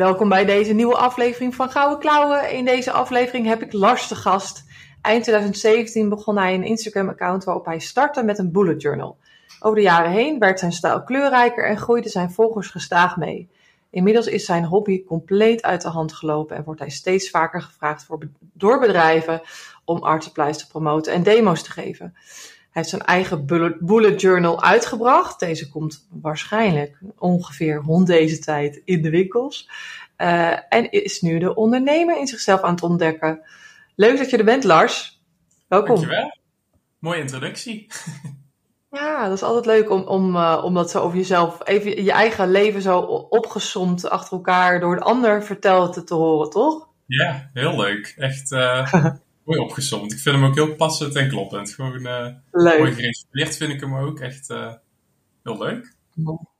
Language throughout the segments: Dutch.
Welkom bij deze nieuwe aflevering van Gouden Klauwen. In deze aflevering heb ik Lars de gast. Eind 2017 begon hij een Instagram-account waarop hij startte met een bullet journal. Over de jaren heen werd zijn stijl kleurrijker en groeiden zijn volgers gestaag mee. Inmiddels is zijn hobby compleet uit de hand gelopen en wordt hij steeds vaker gevraagd voor, door bedrijven om art supplies te promoten en demo's te geven. Hij heeft zijn eigen bullet, journal uitgebracht. Deze komt waarschijnlijk ongeveer rond deze tijd in de winkels. Uh, en is nu de ondernemer in zichzelf aan het ontdekken. Leuk dat je er bent, Lars. Welkom. Dankjewel. Mooie introductie. Ja, dat is altijd leuk om, om, uh, om dat zo over jezelf, even je eigen leven zo opgesomd achter elkaar door een ander verteld te, te horen, toch? Ja, heel leuk. Echt uh, mooi opgesomd. Ik vind hem ook heel passend en kloppend. Gewoon uh, mooi gereserveerd vind ik hem ook. Echt heel leuk.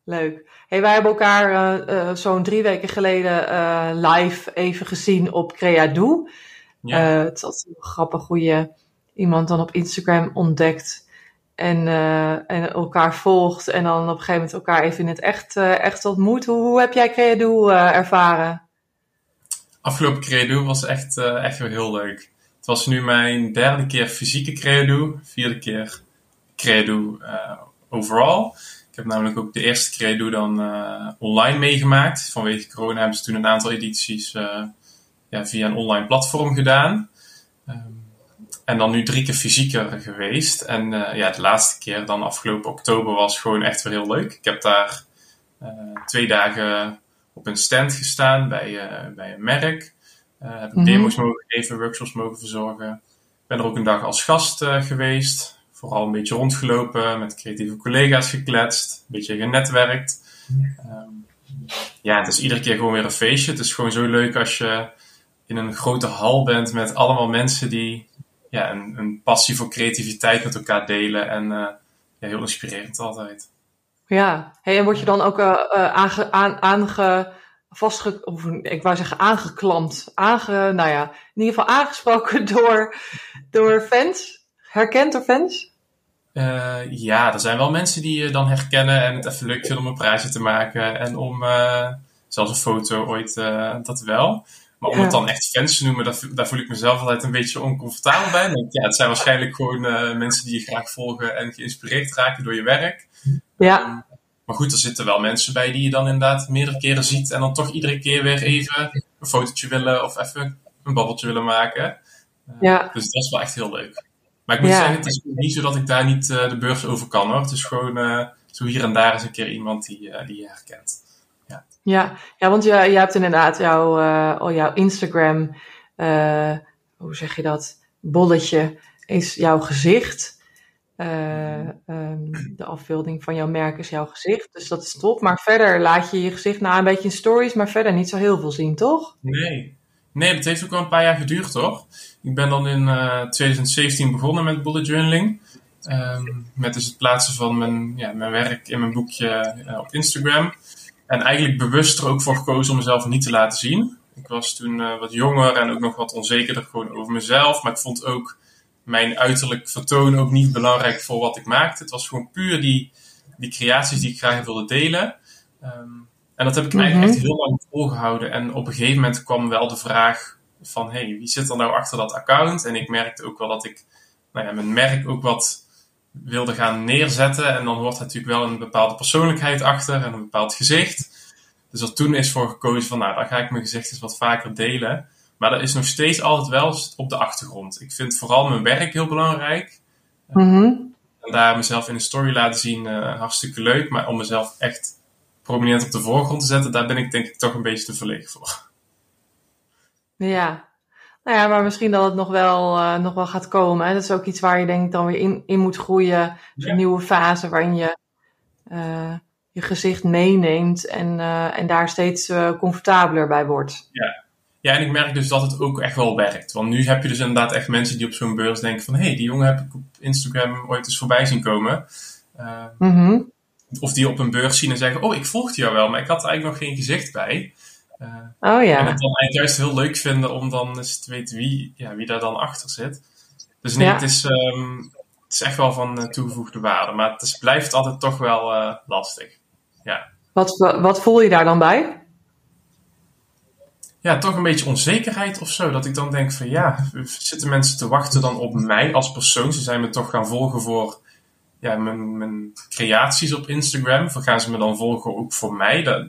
Leuk. Hey, wij hebben elkaar zo'n drie weken geleden live even gezien op Creadoe. Ja. het was een grappig hoe je iemand dan op Instagram ontdekt en, en elkaar volgt en dan op een gegeven moment elkaar even in het echt, echt ontmoet. Hoe, hoe heb jij Credo uh, ervaren? Afgelopen Credo was echt, echt weer heel leuk. Het was nu mijn derde keer fysieke Credo, vierde keer Credo overall. Ik heb namelijk ook de eerste Credo dan online meegemaakt. Vanwege corona hebben ze toen een aantal edities ja, via een online platform gedaan. Um, en dan nu drie keer fysieker geweest. En ja, de laatste keer dan afgelopen oktober was gewoon echt weer heel leuk. Ik heb daar twee dagen op een stand gestaan bij, bij een merk. Heb mm -hmm. demos mogen geven, workshops mogen verzorgen. Ik ben er ook een dag als gast geweest. Vooral een beetje rondgelopen, met creatieve collega's gekletst. Een beetje genetwerkt. Um, ja, het is iedere keer gewoon weer een feestje. Het is gewoon zo leuk als je in een grote hal bent met allemaal mensen die ja, een, een, passie voor creativiteit met elkaar delen. En uh, ja, heel inspirerend altijd. Ja, hey, en word je dan ook uh, aange, aan, aange, vastge, of ik wou zeggen aangeklampt, aange, nou ja, in ieder geval aangesproken door, door fans? Herkend door fans? Uh, ja, er zijn wel mensen die je dan herkennen en het even leuk vinden om een praatje te maken en om uh, zelfs een foto ooit, uh, dat wel. Maar om het dan echt fans te noemen, daar, daar, voel ik mezelf altijd een beetje oncomfortabel bij. Want ja, het zijn waarschijnlijk gewoon mensen die je graag volgen en geïnspireerd raken door je werk. Ja. Um, maar goed, er zitten wel mensen bij die je dan inderdaad meerdere keren ziet en dan toch iedere keer weer even een fotootje willen of even een babbeltje willen maken. Uh, ja. Dus dat is wel echt heel leuk. Maar ik moet ja. zeggen, het is niet zo dat ik daar niet uh, de beurs over kan hoor. Het is gewoon zo hier en daar eens een keer iemand die, die je herkent. Ja, ja want je, je hebt inderdaad jouw, uh, jouw Instagram, hoe zeg je dat, bolletje is jouw gezicht. Uh, um, de afbeelding van jouw merk is jouw gezicht, dus dat is top. Maar verder laat je je gezicht na een beetje in stories, maar verder niet zo heel veel zien, toch? Nee, nee dat heeft ook wel een paar jaar geduurd, toch? Ik ben dan in 2017 begonnen met bullet journaling. Um, met dus het plaatsen van mijn, ja, mijn werk in mijn boekje op Instagram. En eigenlijk bewust er ook voor gekozen om mezelf niet te laten zien. Ik was toen wat jonger en ook nog wat onzekerder gewoon over mezelf. Maar ik vond ook mijn uiterlijk vertoon ook niet belangrijk voor wat ik maakte. Het was gewoon puur die, die creaties die ik graag wilde delen. Um, en dat heb ik eigenlijk echt heel lang volgehouden. En op een gegeven moment kwam wel de vraag van... hey, wie zit er nou achter dat account? En ik merkte ook wel dat ik nou ja, mijn merk ook wat wilde gaan neerzetten. En dan hoort natuurlijk wel een bepaalde persoonlijkheid achter en een bepaald gezicht. Dus er toen is voor gekozen van, nou, dan ga ik mijn gezicht eens wat vaker delen. Maar dat is nog steeds altijd wel op de achtergrond. Ik vind vooral mijn werk heel belangrijk. Mm -hmm. En daar mezelf in een story laten zien, uh, hartstikke leuk. Maar om mezelf echt prominent op de voorgrond te zetten, daar ben ik denk ik toch een beetje te verlegen voor. Ja, nou ja, maar misschien dat het nog wel, uh, nog wel gaat komen. Hè? Dat is ook iets waar je denk ik dan weer in, in moet groeien. Ja. Een nieuwe fase waarin je uh, je gezicht meeneemt en, eh, en daar steeds comfortabeler bij wordt. Ja. Ja, en ik merk dus dat het ook echt wel werkt. Want nu heb je dus inderdaad echt mensen die op zo'n beurs denken van... hé, hey, die jongen heb ik op Instagram ooit eens voorbij zien komen. Uh, mm Of die op een beurs zien en zeggen... oh, ik volgde jou wel, maar ik had er eigenlijk nog geen gezicht bij. oh ja. En het dan eigenlijk juist heel leuk vinden om dan eens te weten wie, ja, wie daar dan achter zit. Dus nee, het, is, um, het is echt wel van toegevoegde waarde. Maar het is, blijft altijd toch wel lastig. Ja. Wat, wat voel je daar dan bij? Ja, toch een beetje onzekerheid of zo. Dat ik dan denk van ja, zitten mensen te wachten dan op mij als persoon? Ze zijn me toch gaan volgen voor ja, mijn, mijn creaties op Instagram. Of gaan ze me dan volgen ook voor mij? Dat,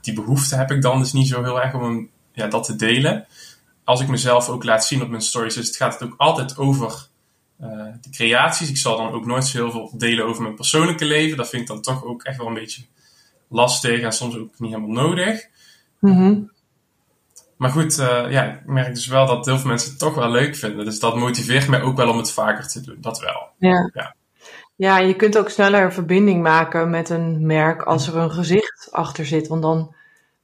die behoefte heb ik dan dus niet zo heel erg om ja, dat te delen. Als ik mezelf ook laat zien op mijn stories, dus het gaat het ook altijd over uh, de creaties. Ik zal dan ook nooit zo heel veel delen over mijn persoonlijke leven. Dat vind ik dan toch ook echt wel een beetje lastig en soms ook niet helemaal nodig. Mm Maar goed, uh, ja, ik merk dus wel dat heel veel mensen het toch wel leuk vinden. Dus dat motiveert mij ook wel om het vaker te doen. Dat wel. Ja. Ja, ja je kunt ook sneller een verbinding maken met een merk als er een gezicht achter zit. Want dan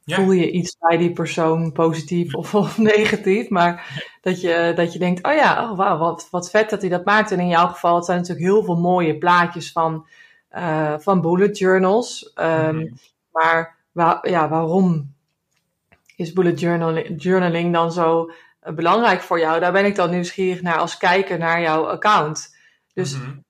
voel je iets bij die persoon positief of, of negatief. Maar dat je, dat je denkt, oh ja, oh wauw, wat, wat vet dat hij dat maakt. En in jouw geval, het zijn natuurlijk heel veel mooie plaatjes van, uh, van bullet journals. Um, Maar wa ja, waarom is bullet journaling, journaling dan zo uh, belangrijk voor jou? Daar ben ik dan nieuwsgierig naar als kijker naar jouw account. Dus mm -hmm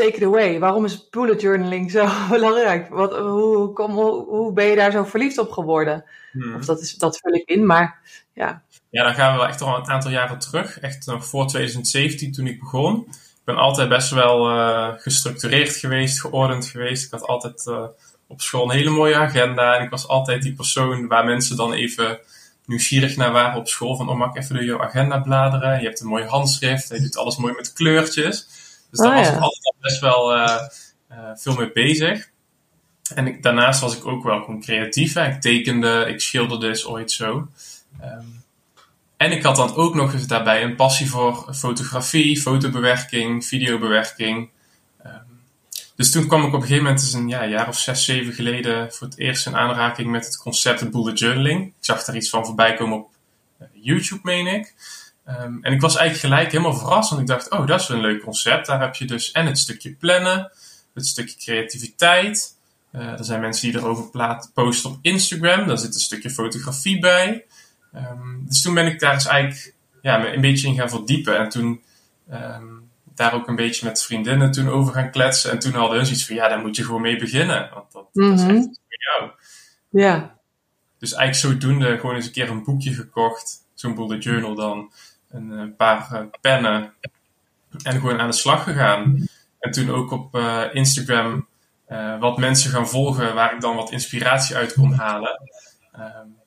take it away. Waarom is bullet journaling zo belangrijk? Wat, hoe, kom, hoe, hoe ben je daar zo verliefd op geworden? Hmm. Of dat, is, dat vul ik in, maar ja. Ja, dan gaan we wel echt al een aantal jaren terug. Echt nog voor 2017 toen ik begon. Ik ben altijd best wel uh, gestructureerd geweest, geordend geweest. Ik had altijd uh, op school een hele mooie agenda. En ik was altijd die persoon waar mensen dan even nieuwsgierig naar waren op school. Van, oh, mag ik even door jouw agenda bladeren? Je hebt een mooi handschrift. Je doet alles mooi met kleurtjes. Dus daar oh, was ik altijd best wel uh, uh, veel mee bezig. En ik, daarnaast was ik ook wel gewoon creatief. Hè. Ik tekende, ik schilderde dus ooit zo. Um, en ik had dan ook nog eens daarbij een passie voor fotografie, fotobewerking, videobewerking. Dus toen kwam ik op een gegeven moment, dus een ja, jaar of zes, zeven geleden, voor het eerst in aanraking met het concept bullet journaling. Ik zag er iets van voorbij komen op uh, YouTube, meen ik. Um, en ik was eigenlijk gelijk helemaal verrast, want ik dacht, oh, dat is een leuk concept. Daar heb je dus en het stukje plannen, het stukje creativiteit. Uh, er zijn mensen die erover posten op Instagram, daar zit een stukje fotografie bij. Um, dus toen ben ik daar eens eigenlijk ja, een beetje in gaan verdiepen. En toen um, daar ook een beetje met vriendinnen toen over gaan kletsen. En toen hadden hun zoiets van, ja, daar moet je gewoon mee beginnen. Want dat, mm -hmm. dat is echt voor jou. Ja. Dus eigenlijk zodoende gewoon eens een keer een boekje gekocht. Zo'n bullet journal dan een, een paar uh, pennen en gewoon aan de slag gegaan. En toen ook op uh, Instagram uh, wat mensen gaan volgen waar ik dan wat inspiratie uit kon halen. Um,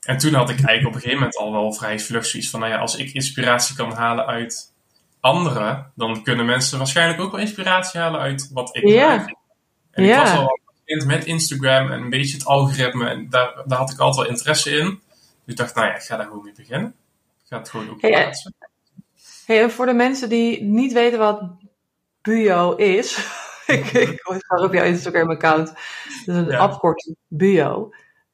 en toen had ik eigenlijk op een gegeven moment al wel vrij vlug zoiets van, nou ja, als ik inspiratie kan halen uit anderen, dan kunnen mensen waarschijnlijk ook wel inspiratie halen uit wat ik ja. maak. En ik was al met Instagram en een beetje het algoritme en daar, daar had ik altijd wel interesse in. Dus ik dacht, nou ja, ik ga daar gewoon mee beginnen gaat gewoon ook hey, plaatsen. Hey, voor de mensen die niet weten wat Buo is. ik, ik ga op jouw Instagram-account. Dat is een ja. afkorting Buo.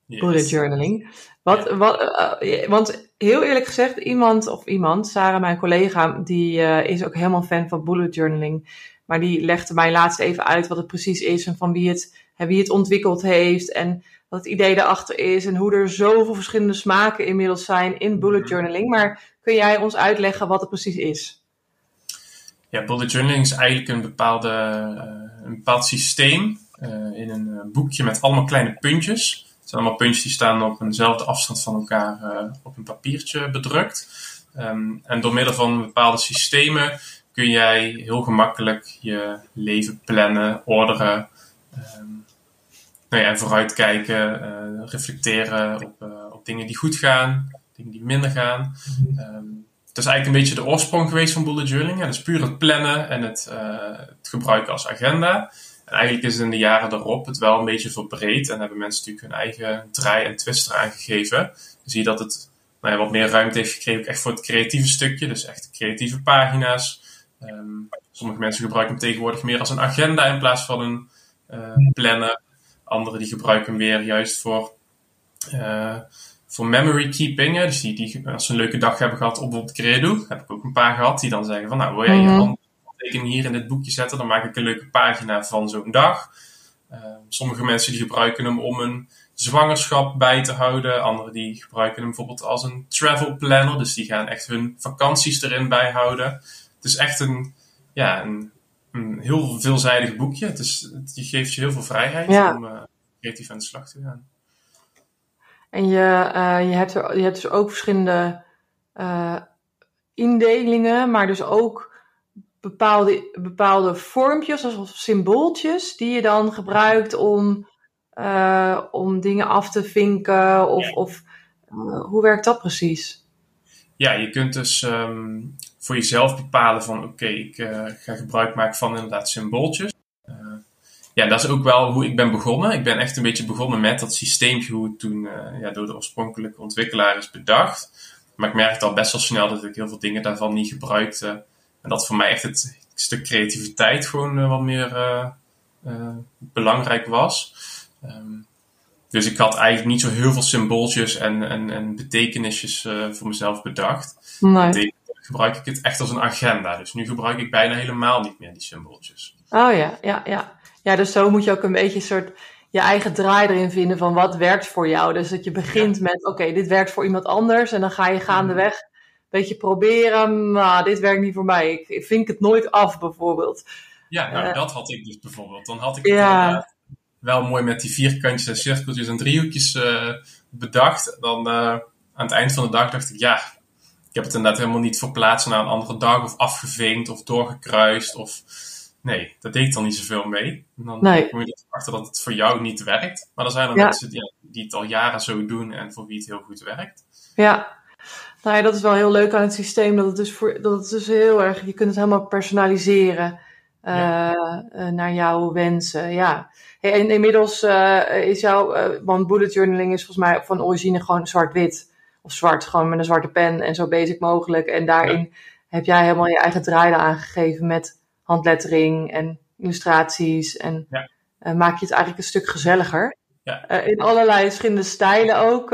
Yes. Bullet journaling. Wat, wat, uh, want heel eerlijk gezegd, iemand of iemand, Sarah, mijn collega, die uh, is ook helemaal fan van bullet journaling. Maar die legde mij laatst even uit wat het precies is en van wie het, wie het ontwikkeld heeft. En wat het idee erachter is en hoe er zoveel verschillende smaken inmiddels zijn in bullet mhm. journaling. Maar kun jij ons uitleggen wat het precies is? Ja, bullet journaling is eigenlijk een, bepaalde, uh, een bepaald systeem in een boekje met allemaal kleine puntjes. Het zijn allemaal puntjes die staan op eenzelfde afstand van elkaar op een papiertje bedrukt. Um, en door middel van bepaalde systemen kun jij heel gemakkelijk je leven plannen, orderen. Um, nou ja, vooruitkijken, uh, reflecteren op, uh, op dingen die goed gaan, dingen die minder gaan. Um, het is eigenlijk een beetje de oorsprong geweest van bullet journaling. Dat is puur het plannen en het, uh, het gebruiken als agenda. En eigenlijk is in de jaren daarop het wel een beetje verbreed. En hebben mensen natuurlijk hun eigen draai en twist eraan gegeven. Dan zie je dat het nou ja, wat meer ruimte heeft gekregen, ook echt voor het creatieve stukje. Dus echt creatieve pagina's. Um, sommige mensen gebruiken hem tegenwoordig meer als een agenda in plaats van een uh, plannen. Anderen die gebruiken hem weer juist voor, voor memory keeping. Dus die, die, als ze een leuke dag hebben gehad op bijvoorbeeld Credo, heb ik ook een paar gehad die dan zeggen van, nou wil jij je Mhm. Handtekening hier in dit boekje zetten, dan maak ik een leuke pagina van zo'n dag. sommige mensen die gebruiken hem om een zwangerschap bij te houden. Anderen die gebruiken hem bijvoorbeeld als een travel planner. Dus die gaan echt hun vakanties erin bijhouden. Het is echt een, ja, een, een heel veelzijdig boekje. Het, is, het geeft je heel veel vrijheid Ja. om uh, creatief aan de slag te gaan. En je, uh, je, hebt er, je hebt dus ook verschillende uh, indelingen, maar dus ook bepaalde, bepaalde vormpjes of symbooltjes die je dan gebruikt om, uh, om dingen af te vinken. Of, ja. of uh, hoe werkt dat precies? Ja, je kunt dus um, voor jezelf bepalen van oké, okay, ik uh, ga gebruik maken van inderdaad symbooltjes. ja, dat is ook wel hoe ik ben begonnen. Ik ben echt een beetje begonnen met dat systeempje hoe het toen ja, door de oorspronkelijke ontwikkelaar is bedacht. Maar ik merkte al best wel snel dat ik heel veel dingen daarvan niet gebruikte. En dat voor mij echt het stuk creativiteit gewoon uh, wat meer uh, uh, belangrijk was. Um, dus ik had eigenlijk niet zo heel veel symbooltjes en, en, en betekenisjes voor mezelf bedacht. Nee. gebruik ik het echt als een agenda. Dus nu gebruik ik bijna helemaal niet meer die symbooltjes. Oh ja, ja, ja. Ja, dus zo moet je ook een beetje een soort je eigen draai erin vinden van wat werkt voor jou. Dus dat je begint ja. met, oké, okay, dit werkt voor iemand anders. En dan ga je gaandeweg beetje proberen, maar dit werkt niet voor mij. Ik, ik vink het nooit af, bijvoorbeeld. Ja, nou, uh, dat had ik dus bijvoorbeeld. Dan had ik het wel mooi met die vierkantjes en cirkeltjes en driehoekjes uh, bedacht. Dan aan het eind van de dag dacht ik, ja, ik heb het inderdaad helemaal niet verplaatst naar een andere dag of afgevinkt of doorgekruist of... Nee, dat deed ik dan niet zoveel mee. En dan nee. kom je erachter dat het voor jou niet werkt. Maar er zijn er ja. mensen die, die het al jaren zo doen en voor wie het heel goed werkt. Ja, nou ja, dat is wel heel leuk aan het systeem. Dat het dus, voor, dat het dus heel erg, je kunt het helemaal personaliseren uh, ja. naar jouw wensen. Ja. Hey, en inmiddels uh, is jouw, want bullet journaling is volgens mij van origine gewoon zwart-wit. Of zwart, gewoon met een zwarte pen en zo basic mogelijk. En daarin ja. heb jij helemaal je eigen draai aangegeven met handlettering en illustraties. En ja. maak je het eigenlijk een stuk gezelliger. Ja. In allerlei verschillende stijlen ook.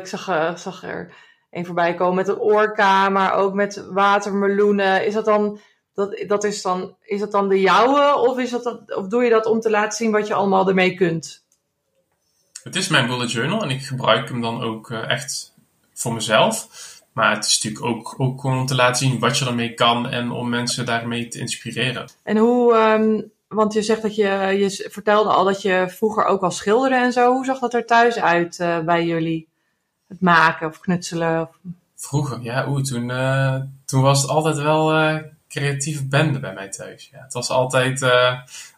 Ik zag, zag er een voorbij komen met een orka, maar ook met watermeloenen. Is dat dan, dat, dat is dan, is dat dan de jouwe? Of, is dat, of doe je dat om te laten zien wat je allemaal ermee kunt? Het is mijn bullet journal en ik gebruik hem dan ook echt voor mezelf. Maar het is natuurlijk ook, ook om te laten zien wat je ermee kan en om mensen daarmee te inspireren. En hoe, um, want je zegt dat je, je vertelde al dat je vroeger ook al schilderde en zo. Hoe zag dat er thuis uit uh, bij jullie? Het maken of knutselen? Vroeger, ja, oeh, toen, uh, toen was het altijd wel uh, creatieve bende bij mij thuis. Ja. Het was altijd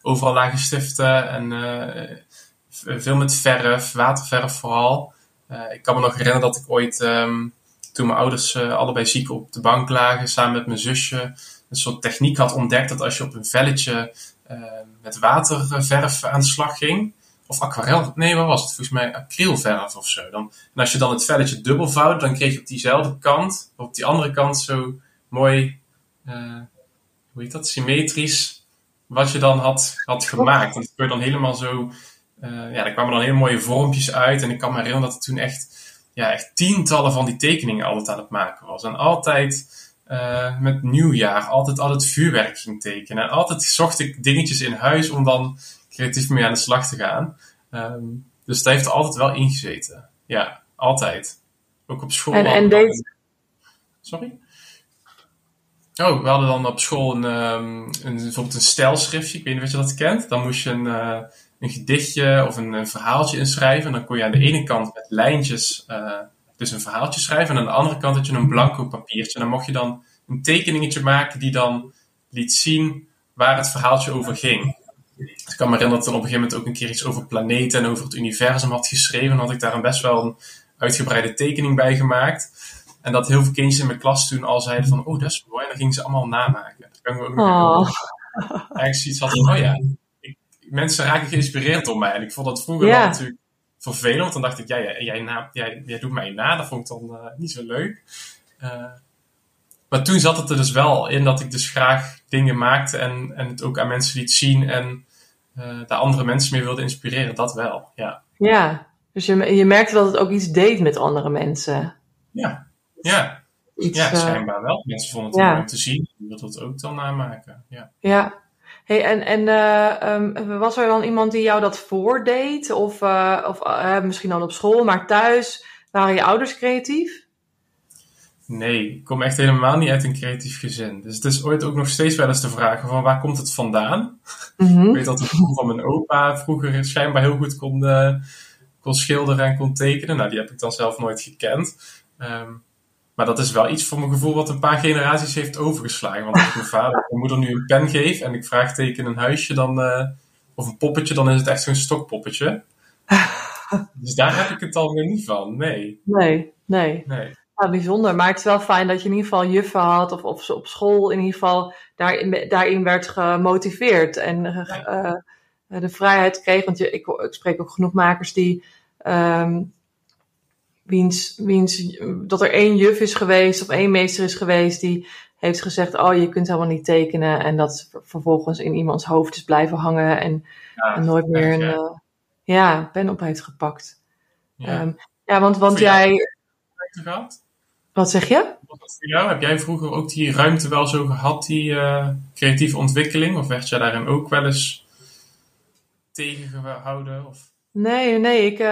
overal lage stiften en veel met verf, waterverf vooral. ik kan me nog herinneren dat ik ooit... Um, toen mijn ouders allebei ziek op de bank lagen, samen met mijn zusje, een soort techniek had ontdekt dat als je op een velletje met waterverf aan de slag ging, of aquarel, nee, wat was het? Volgens mij acrylverf of zo. Dan, en als je dan het velletje dubbel vouwde, dan kreeg je op diezelfde kant, op die andere kant zo mooi, uh, hoe heet dat, symmetrisch, wat je dan had, had gemaakt. En dat dan helemaal zo, ja, daar kwamen dan hele mooie vormpjes uit. En ik kan me herinneren dat het toen echt ja, echt tientallen van die tekeningen altijd aan het maken was. En altijd uh, met nieuwjaar, altijd al het vuurwerk ging tekenen. En altijd zocht ik dingetjes in huis om dan creatief mee aan de slag te gaan. Um, dus dat heeft er altijd wel ingezeten. Ja, altijd. Ook op school. En, en deed... Sorry? Oh, we hadden dan op school een, um, een, bijvoorbeeld een stijlschriftje. Ik weet niet of je dat kent. Dan moest je een... Uh, een gedichtje of een, een, verhaaltje inschrijven. En dan kon je aan de ene kant met lijntjes uh, dus een verhaaltje schrijven. En aan de andere kant had je een blanco papiertje. En dan mocht je dan een tekeningetje maken die dan liet zien waar het verhaaltje over ging. Ik kan me herinneren dat ik dan op een gegeven moment ook een keer iets over planeten en over het universum had geschreven. Had ik daar een best wel een uitgebreide tekening bij gemaakt. En dat heel veel kindjes in mijn klas toen al zeiden van, oh, dat is mooi. En dan gingen ze allemaal namaken. Ik oh. Eigenlijk zoiets had van, oh ja, mensen raken geïnspireerd door mij. En ik vond dat vroeger wel natuurlijk vervelend. Want dan dacht ik, ja, jij, jij, na, jij, jij doet mij na. Dat vond ik dan eh, niet zo leuk. Eh, maar toen zat het er dus wel in dat ik dus graag dingen maakte en, en het ook aan mensen liet zien. En uh, daar andere mensen mee wilde inspireren, dat wel. Ja, ja dus je, je merkte dat het ook iets deed met andere mensen. Ja, ja. Iets, ja, schijnbaar wel. Mensen vonden het ja. mooi om te zien. Die wilden het ook dan namaken. Ja. ja. Hey, en en uh, um, was er dan iemand die jou dat voordeed? Of, uh, of uh, misschien dan op school, maar thuis? Waren je ouders creatief? Nee, ik kom echt helemaal niet uit een creatief gezin. Dus het is ooit ook nog steeds wel eens de vraag van waar komt het vandaan? Mm -hmm. Ik weet dat het van mijn opa vroeger schijnbaar heel goed kon, kon schilderen en kon tekenen. Nou, die heb ik dan zelf nooit gekend. Um, maar dat is wel iets voor mijn gevoel wat een paar generaties heeft overgeslagen. Want als ik mijn vader of mijn moeder nu een pen geef en ik vraag teken een huisje dan, uh, of een poppetje, dan is het echt zo'n stokpoppetje. dus daar heb ik het dan weer niet van, nee. Nee, nee. nee. Ja, bijzonder. Maar het is wel fijn dat je in ieder geval juffen had of, of op school in ieder geval daarin, daarin werd gemotiveerd. En uh, de vrijheid kreeg. Want je, ik, ik spreek ook genoeg makers die... Um, wiens, wiens, dat er één juf is geweest of één meester is geweest die heeft gezegd, oh je kunt helemaal niet tekenen en dat vervolgens in iemands hoofd is blijven hangen en, en nooit meer een ja. Uh, ja, pen op heeft gepakt. Ja, um, ja want, want jij... Gehad? Wat zeg je? Voor jou? Heb jij vroeger ook die ruimte wel zo gehad, die uh, creatieve ontwikkeling? Of werd jij daarin ook wel eens tegengehouden? Of? Nee, nee. Ik, uh,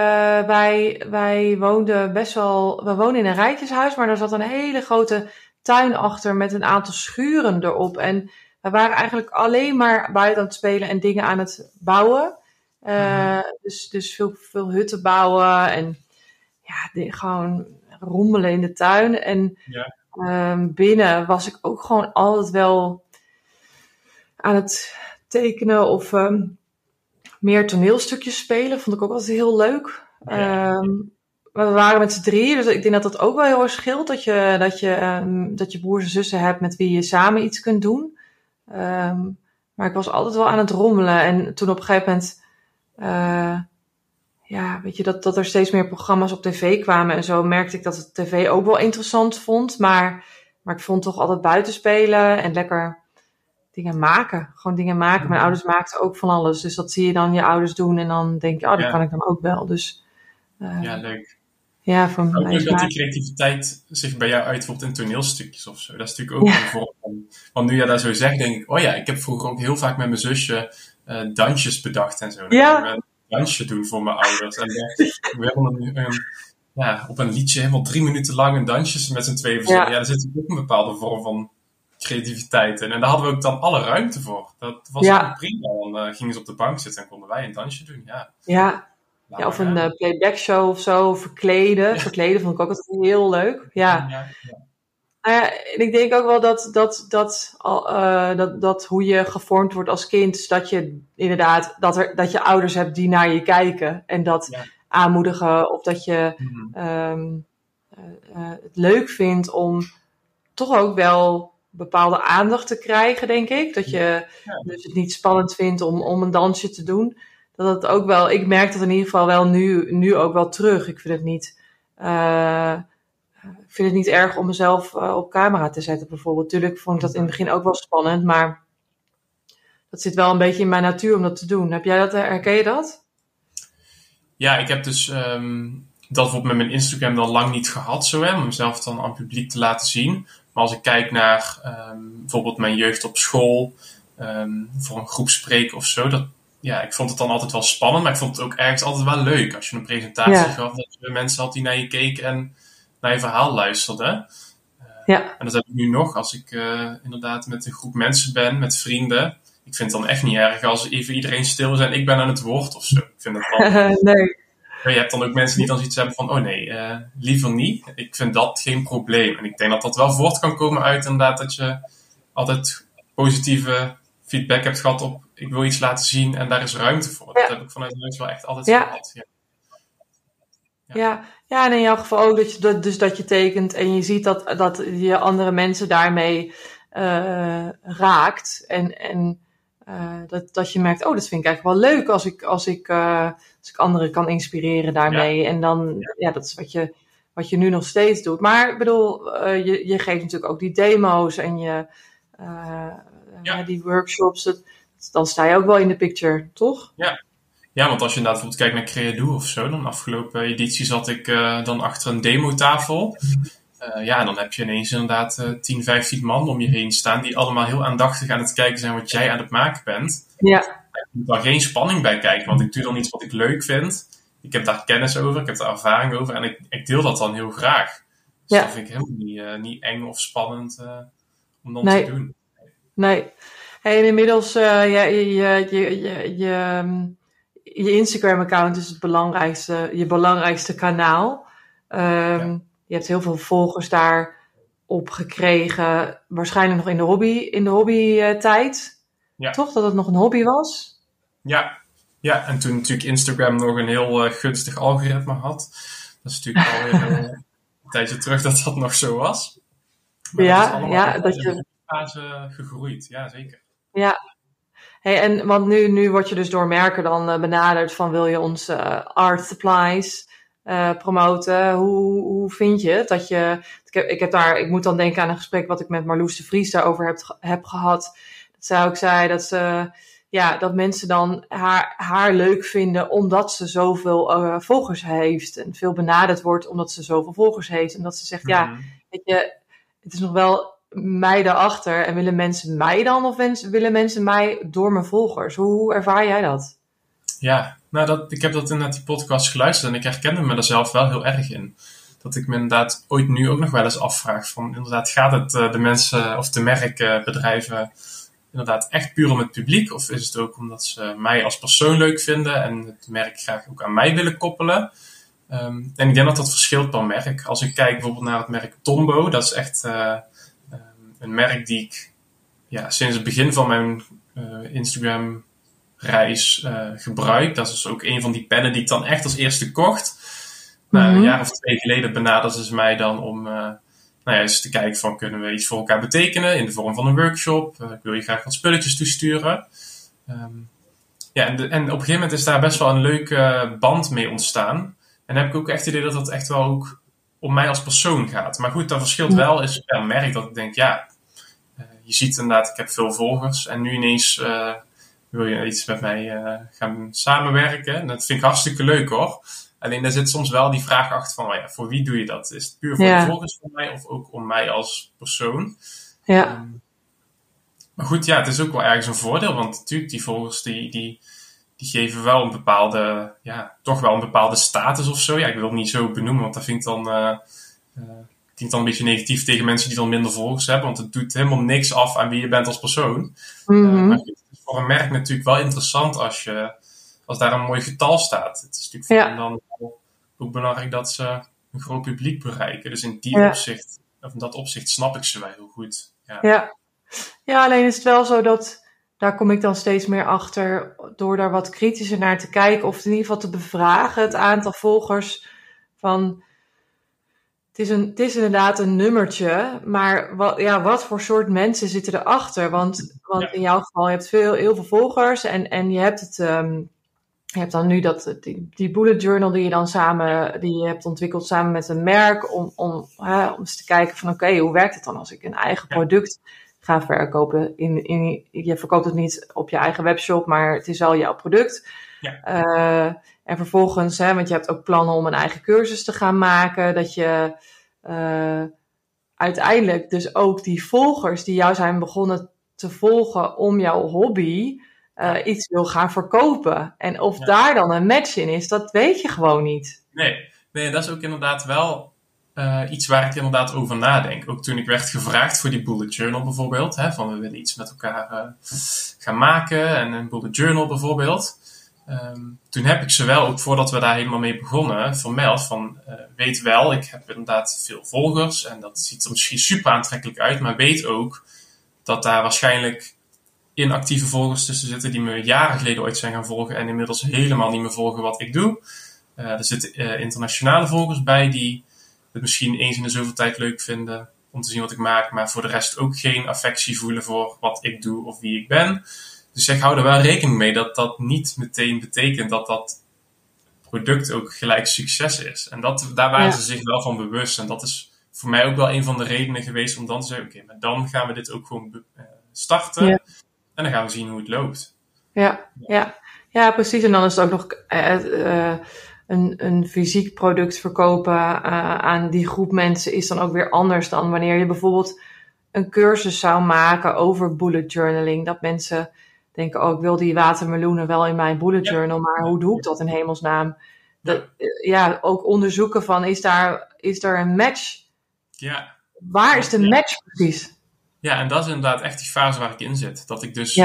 wij, wij woonden best wel. We wonen in een rijtjeshuis, maar er zat een hele grote tuin achter met een aantal schuren erop. En we waren eigenlijk alleen maar buiten aan het spelen en dingen aan het bouwen. Uh, mm-hmm. Dus, dus veel, veel hutten bouwen en ja, die, gewoon rommelen in de tuin. En ja. um, binnen was ik ook gewoon altijd wel aan het tekenen of um, meer toneelstukjes spelen. Vond ik ook altijd heel leuk. Ja. Um, we waren met z'n drieën, dus ik denk dat dat ook wel heel erg scheelt. Dat je, dat je, dat je broers en zussen hebt met wie je samen iets kunt doen. Maar ik was altijd wel aan het rommelen. En toen op een gegeven moment, uh, ja, weet je, dat, dat er steeds meer programma's op tv kwamen en zo, merkte ik dat het tv ook wel interessant vond. Maar, maar ik vond toch altijd buiten spelen en lekker dingen maken. Gewoon dingen maken. Mijn ouders maakten ook van alles. Dus dat zie je dan je ouders doen. En dan denk je, oh, dat ja. kan ik dan ook wel. Dus, uh, ja, leuk. Ja, van ook leuk dat die creativiteit zich bij jou uitvoert in toneelstukjes of zo. Dat is natuurlijk ook ja. een vorm van... Want nu jij dat zo zegt, denk ik... Oh ja, ik heb vroeger ook heel vaak met mijn zusje uh, dansjes bedacht en zo. Ja. Dansje doen voor mijn ouders. En we hebben een, ja, op een liedje helemaal drie minuten lang een dansje met z'n tweeën Ja. ja, daar zit ook een bepaalde vorm van creativiteit in. En daar hadden we ook dan alle ruimte voor. Dat was ja. prima. Dan uh, gingen ze op de bank zitten en konden wij een dansje doen. Ja, ja. ja of een uh, playback show of zo, verkleden. Verkleden vond ik ook altijd heel leuk. Ja. Nou ja. en ik denk ook wel dat, dat, dat, uh, dat, dat hoe je gevormd wordt als kind, dat je inderdaad, dat, er, dat je ouders hebt die naar je kijken en dat aanmoedigen. Of dat je mm. um, het leuk vindt om toch ook wel bepaalde aandacht te krijgen, denk ik. Dat je ja. dus het niet spannend vindt om, om een dansje te doen. Dat het ook wel, ik merk dat in ieder geval wel nu, nu ook wel terug. Ik vind het niet, ik vind het niet erg om mezelf uh, op camera te zetten, bijvoorbeeld. Tuurlijk vond ik dat in het begin ook wel spannend, maar dat zit wel een beetje in mijn natuur om dat te doen. Heb jij dat, herken je dat? Ja, ik heb dus um, dat bijvoorbeeld met mijn Instagram dan lang niet gehad, zo hè, om mezelf dan aan het publiek te laten zien. Maar als ik kijk naar um, bijvoorbeeld mijn jeugd op school, um, voor een groep spreken of zo, dat, ja, ik vond het dan altijd wel spannend, maar ik vond het ook ergens altijd wel leuk als je een presentatie ja. gaf, dat je mensen had die naar je keken en naar je verhaal luisterden. Uh, ja. En dat heb ik nu nog, als ik uh, inderdaad met een groep mensen ben, met vrienden. Ik vind het dan echt niet erg als even iedereen stil is en ik ben aan het woord of zo. Ik vind dat dan... nee. Maar je hebt dan ook mensen die dan zoiets hebben van, oh nee, uh, liever niet. Ik vind dat geen probleem. En ik denk dat dat wel voort kan komen uit inderdaad dat je altijd positieve feedback hebt gehad op, ik wil iets laten zien en daar is ruimte voor. Ja. Dat heb ik vanuit huis wel echt altijd ja. gehad. Ja. Ja. ja. En in jouw geval ook dat je, dat, dus dat je tekent en je ziet dat, dat je andere mensen daarmee uh, raakt. En, en uh, dat, dat je merkt, oh, dat vind ik eigenlijk wel leuk als ik, als ik, uh, als ik anderen kan inspireren daarmee. Ja. En dan, ja. ja. dat is wat je, wat je nu nog steeds doet. Maar ik bedoel, je, je geeft natuurlijk ook die demo's en je, ja. die workshops. Dat dan sta je ook wel in de picture, toch? Ja. Ja, want als je inderdaad bijvoorbeeld kijkt naar Creado of zo, dan afgelopen editie zat ik uh, dan achter een demotafel. Uh, ja, dan heb je ineens inderdaad uh, 10, 15 man om je heen staan die allemaal heel aandachtig aan het kijken zijn wat jij aan het maken bent. Ja. Ik moet daar geen spanning bij kijken, want ik doe dan iets wat ik leuk vind. Ik heb daar kennis over, ik heb daar ervaring over en ik, ik deel dat dan heel graag. Dus Ja. dat vind ik helemaal niet, niet eng of spannend om dan Nee. te doen. Nee. Hey, en inmiddels, ja, je, je, je, je, je, Instagram-account is het belangrijkste, je belangrijkste kanaal. Um, Ja. Je hebt heel veel volgers daar op gekregen. Waarschijnlijk nog in de hobby, in de hobby-tijd. Ja. Toch? Dat het nog een hobby was? Ja. ja, en toen natuurlijk Instagram nog een heel uh, gunstig algoritme had. Dat is natuurlijk alweer een tijdje terug dat dat nog zo was. Maar ja, dat is ja, dat je... fase gegroeid. Ja, zeker. Ja. Hey, en want nu, nu word je dus door merken dan uh, benaderd van wil je onze uh, art supplies uh, promoten. Hoe, hoe vind je het? Dat je, ik, heb, ik, heb daar, ik moet dan denken aan een gesprek wat ik met Marloes de Vries daarover heb, heb gehad. Dat zij ook zei dat, ze, ja, dat mensen dan haar, haar leuk vinden omdat ze zoveel uh, volgers heeft. En veel benaderd wordt omdat ze zoveel volgers heeft. En dat ze zegt, mm -hmm. ja, weet je, het is nog wel mij daarachter. En willen mensen mij dan of willen mensen mij door mijn volgers? Hoe, ervaar jij dat? Ja, nou, dat, ik heb dat inderdaad die podcast geluisterd en ik herkende me er zelf wel heel erg in. Dat ik me inderdaad ooit nu ook nog wel eens afvraag van inderdaad gaat het uh, de mensen of de merkbedrijven inderdaad echt puur om het publiek of is het ook omdat ze mij als persoon leuk vinden en het merk graag ook aan mij willen koppelen? Um, en ik denk dat dat verschilt per merk. Als ik kijk bijvoorbeeld naar het merk Tombo, dat is echt um, een merk die ik ja, sinds het begin van mijn uh, Instagram reis uh, gebruik. Dat is ook een van die pennen die ik dan echt als eerste kocht. Mm -hmm. een jaar of twee geleden benaderde ze mij dan om uh, nou ja, eens te kijken van kunnen we iets voor elkaar betekenen in de vorm van een workshop. Ik wil je graag wat spulletjes toesturen. Um, ja, en, de, en op een gegeven moment is daar best wel een leuke band mee ontstaan. En heb ik ook echt het idee dat dat echt wel ook om mij als persoon gaat. Maar goed, dat verschilt wel is per merk dat ik denk, ja, je ziet inderdaad, ik heb veel volgers en nu ineens wil je iets met mij uh, gaan samenwerken. En dat vind ik hartstikke leuk hoor. Alleen daar zit soms wel die vraag achter van, oh ja, voor wie doe je dat? Is het puur voor ja. de volgers van mij of ook om mij als persoon? Ja. Um, maar goed, ja, het is ook wel ergens een voordeel, want natuurlijk die volgers die, die, die geven wel een bepaalde, ja, toch wel een bepaalde status of zo. Ja, ik wil het niet zo benoemen, want dat vind ik dan, uh, klinkt dan een beetje negatief tegen mensen die dan minder volgers hebben, want het doet helemaal niks af aan wie je bent als persoon. Mm -hmm. maar goed, voor een merk natuurlijk wel interessant als, je, als daar een mooi getal staat. Het is natuurlijk voor hen dan ook belangrijk dat ze een groot publiek bereiken. Dus in die ja. opzicht, of in dat opzicht snap ik ze wel heel goed. Ja. ja. ja, alleen is het wel zo dat, daar kom ik dan steeds meer achter, door daar wat kritischer naar te kijken, of in ieder geval te bevragen, het aantal volgers van... Het is, een, het is inderdaad een nummertje, maar wat, ja, wat voor soort mensen zitten erachter? Want, want ja. in jouw geval, je hebt veel, heel veel volgers en, en je hebt het, um, je hebt dan nu dat, die, die bullet journal die je dan samen, die je hebt ontwikkeld samen met een merk, om, om, hè, om eens te kijken van oké, okay, hoe werkt het dan als ik een eigen product ga verkopen? In, in, je verkoopt het niet op je eigen webshop, maar het is wel jouw product. Ja. Uh, en vervolgens, hè, want je hebt ook plannen om een eigen cursus te gaan maken, dat je uh, uiteindelijk dus ook die volgers die jou zijn begonnen te volgen om jouw hobby uh, iets wil gaan verkopen. En of ja. daar dan een match in is, dat weet je gewoon niet. Nee, nee dat is ook inderdaad wel uh, iets waar ik inderdaad over nadenk. Ook toen ik werd gevraagd voor die bullet journal bijvoorbeeld, hè, van we willen iets met elkaar gaan maken en een bullet journal bijvoorbeeld. Um, toen heb ik ze wel, ook voordat we daar helemaal mee begonnen, vermeld van uh, weet wel, ik heb inderdaad veel volgers en dat ziet er misschien super aantrekkelijk uit, maar weet ook dat daar waarschijnlijk inactieve volgers tussen zitten die me jaren geleden ooit zijn gaan volgen en inmiddels helemaal niet meer volgen wat ik doe. Uh, er zitten uh, internationale volgers bij die het misschien eens in de zoveel tijd leuk vinden om te zien wat ik maak, maar voor de rest ook geen affectie voelen voor wat ik doe of wie ik ben. Dus ik hou er wel rekening mee dat dat niet meteen betekent dat dat product ook gelijk succes is. En dat, daar waren ja. ze zich wel van bewust. En dat is voor mij ook wel een van de redenen geweest om dan te zeggen, oké, okay, maar dan gaan we dit ook gewoon uh, starten. Ja. En dan gaan we zien hoe het loopt. Ja, ja. ja precies. En dan is het ook nog uh, een, een fysiek product verkopen uh, aan die groep mensen is dan ook weer anders dan wanneer je bijvoorbeeld een cursus zou maken over bullet journaling. Dat mensen denken, oh ik wil die watermeloenen wel in mijn bullet journal, maar hoe doe ik dat in hemelsnaam? Dat, ja, ook onderzoeken van is daar, is daar een match? Ja. Waar is de match precies? Ja, en dat is inderdaad echt die fase waar ik in zit. Dat ik dus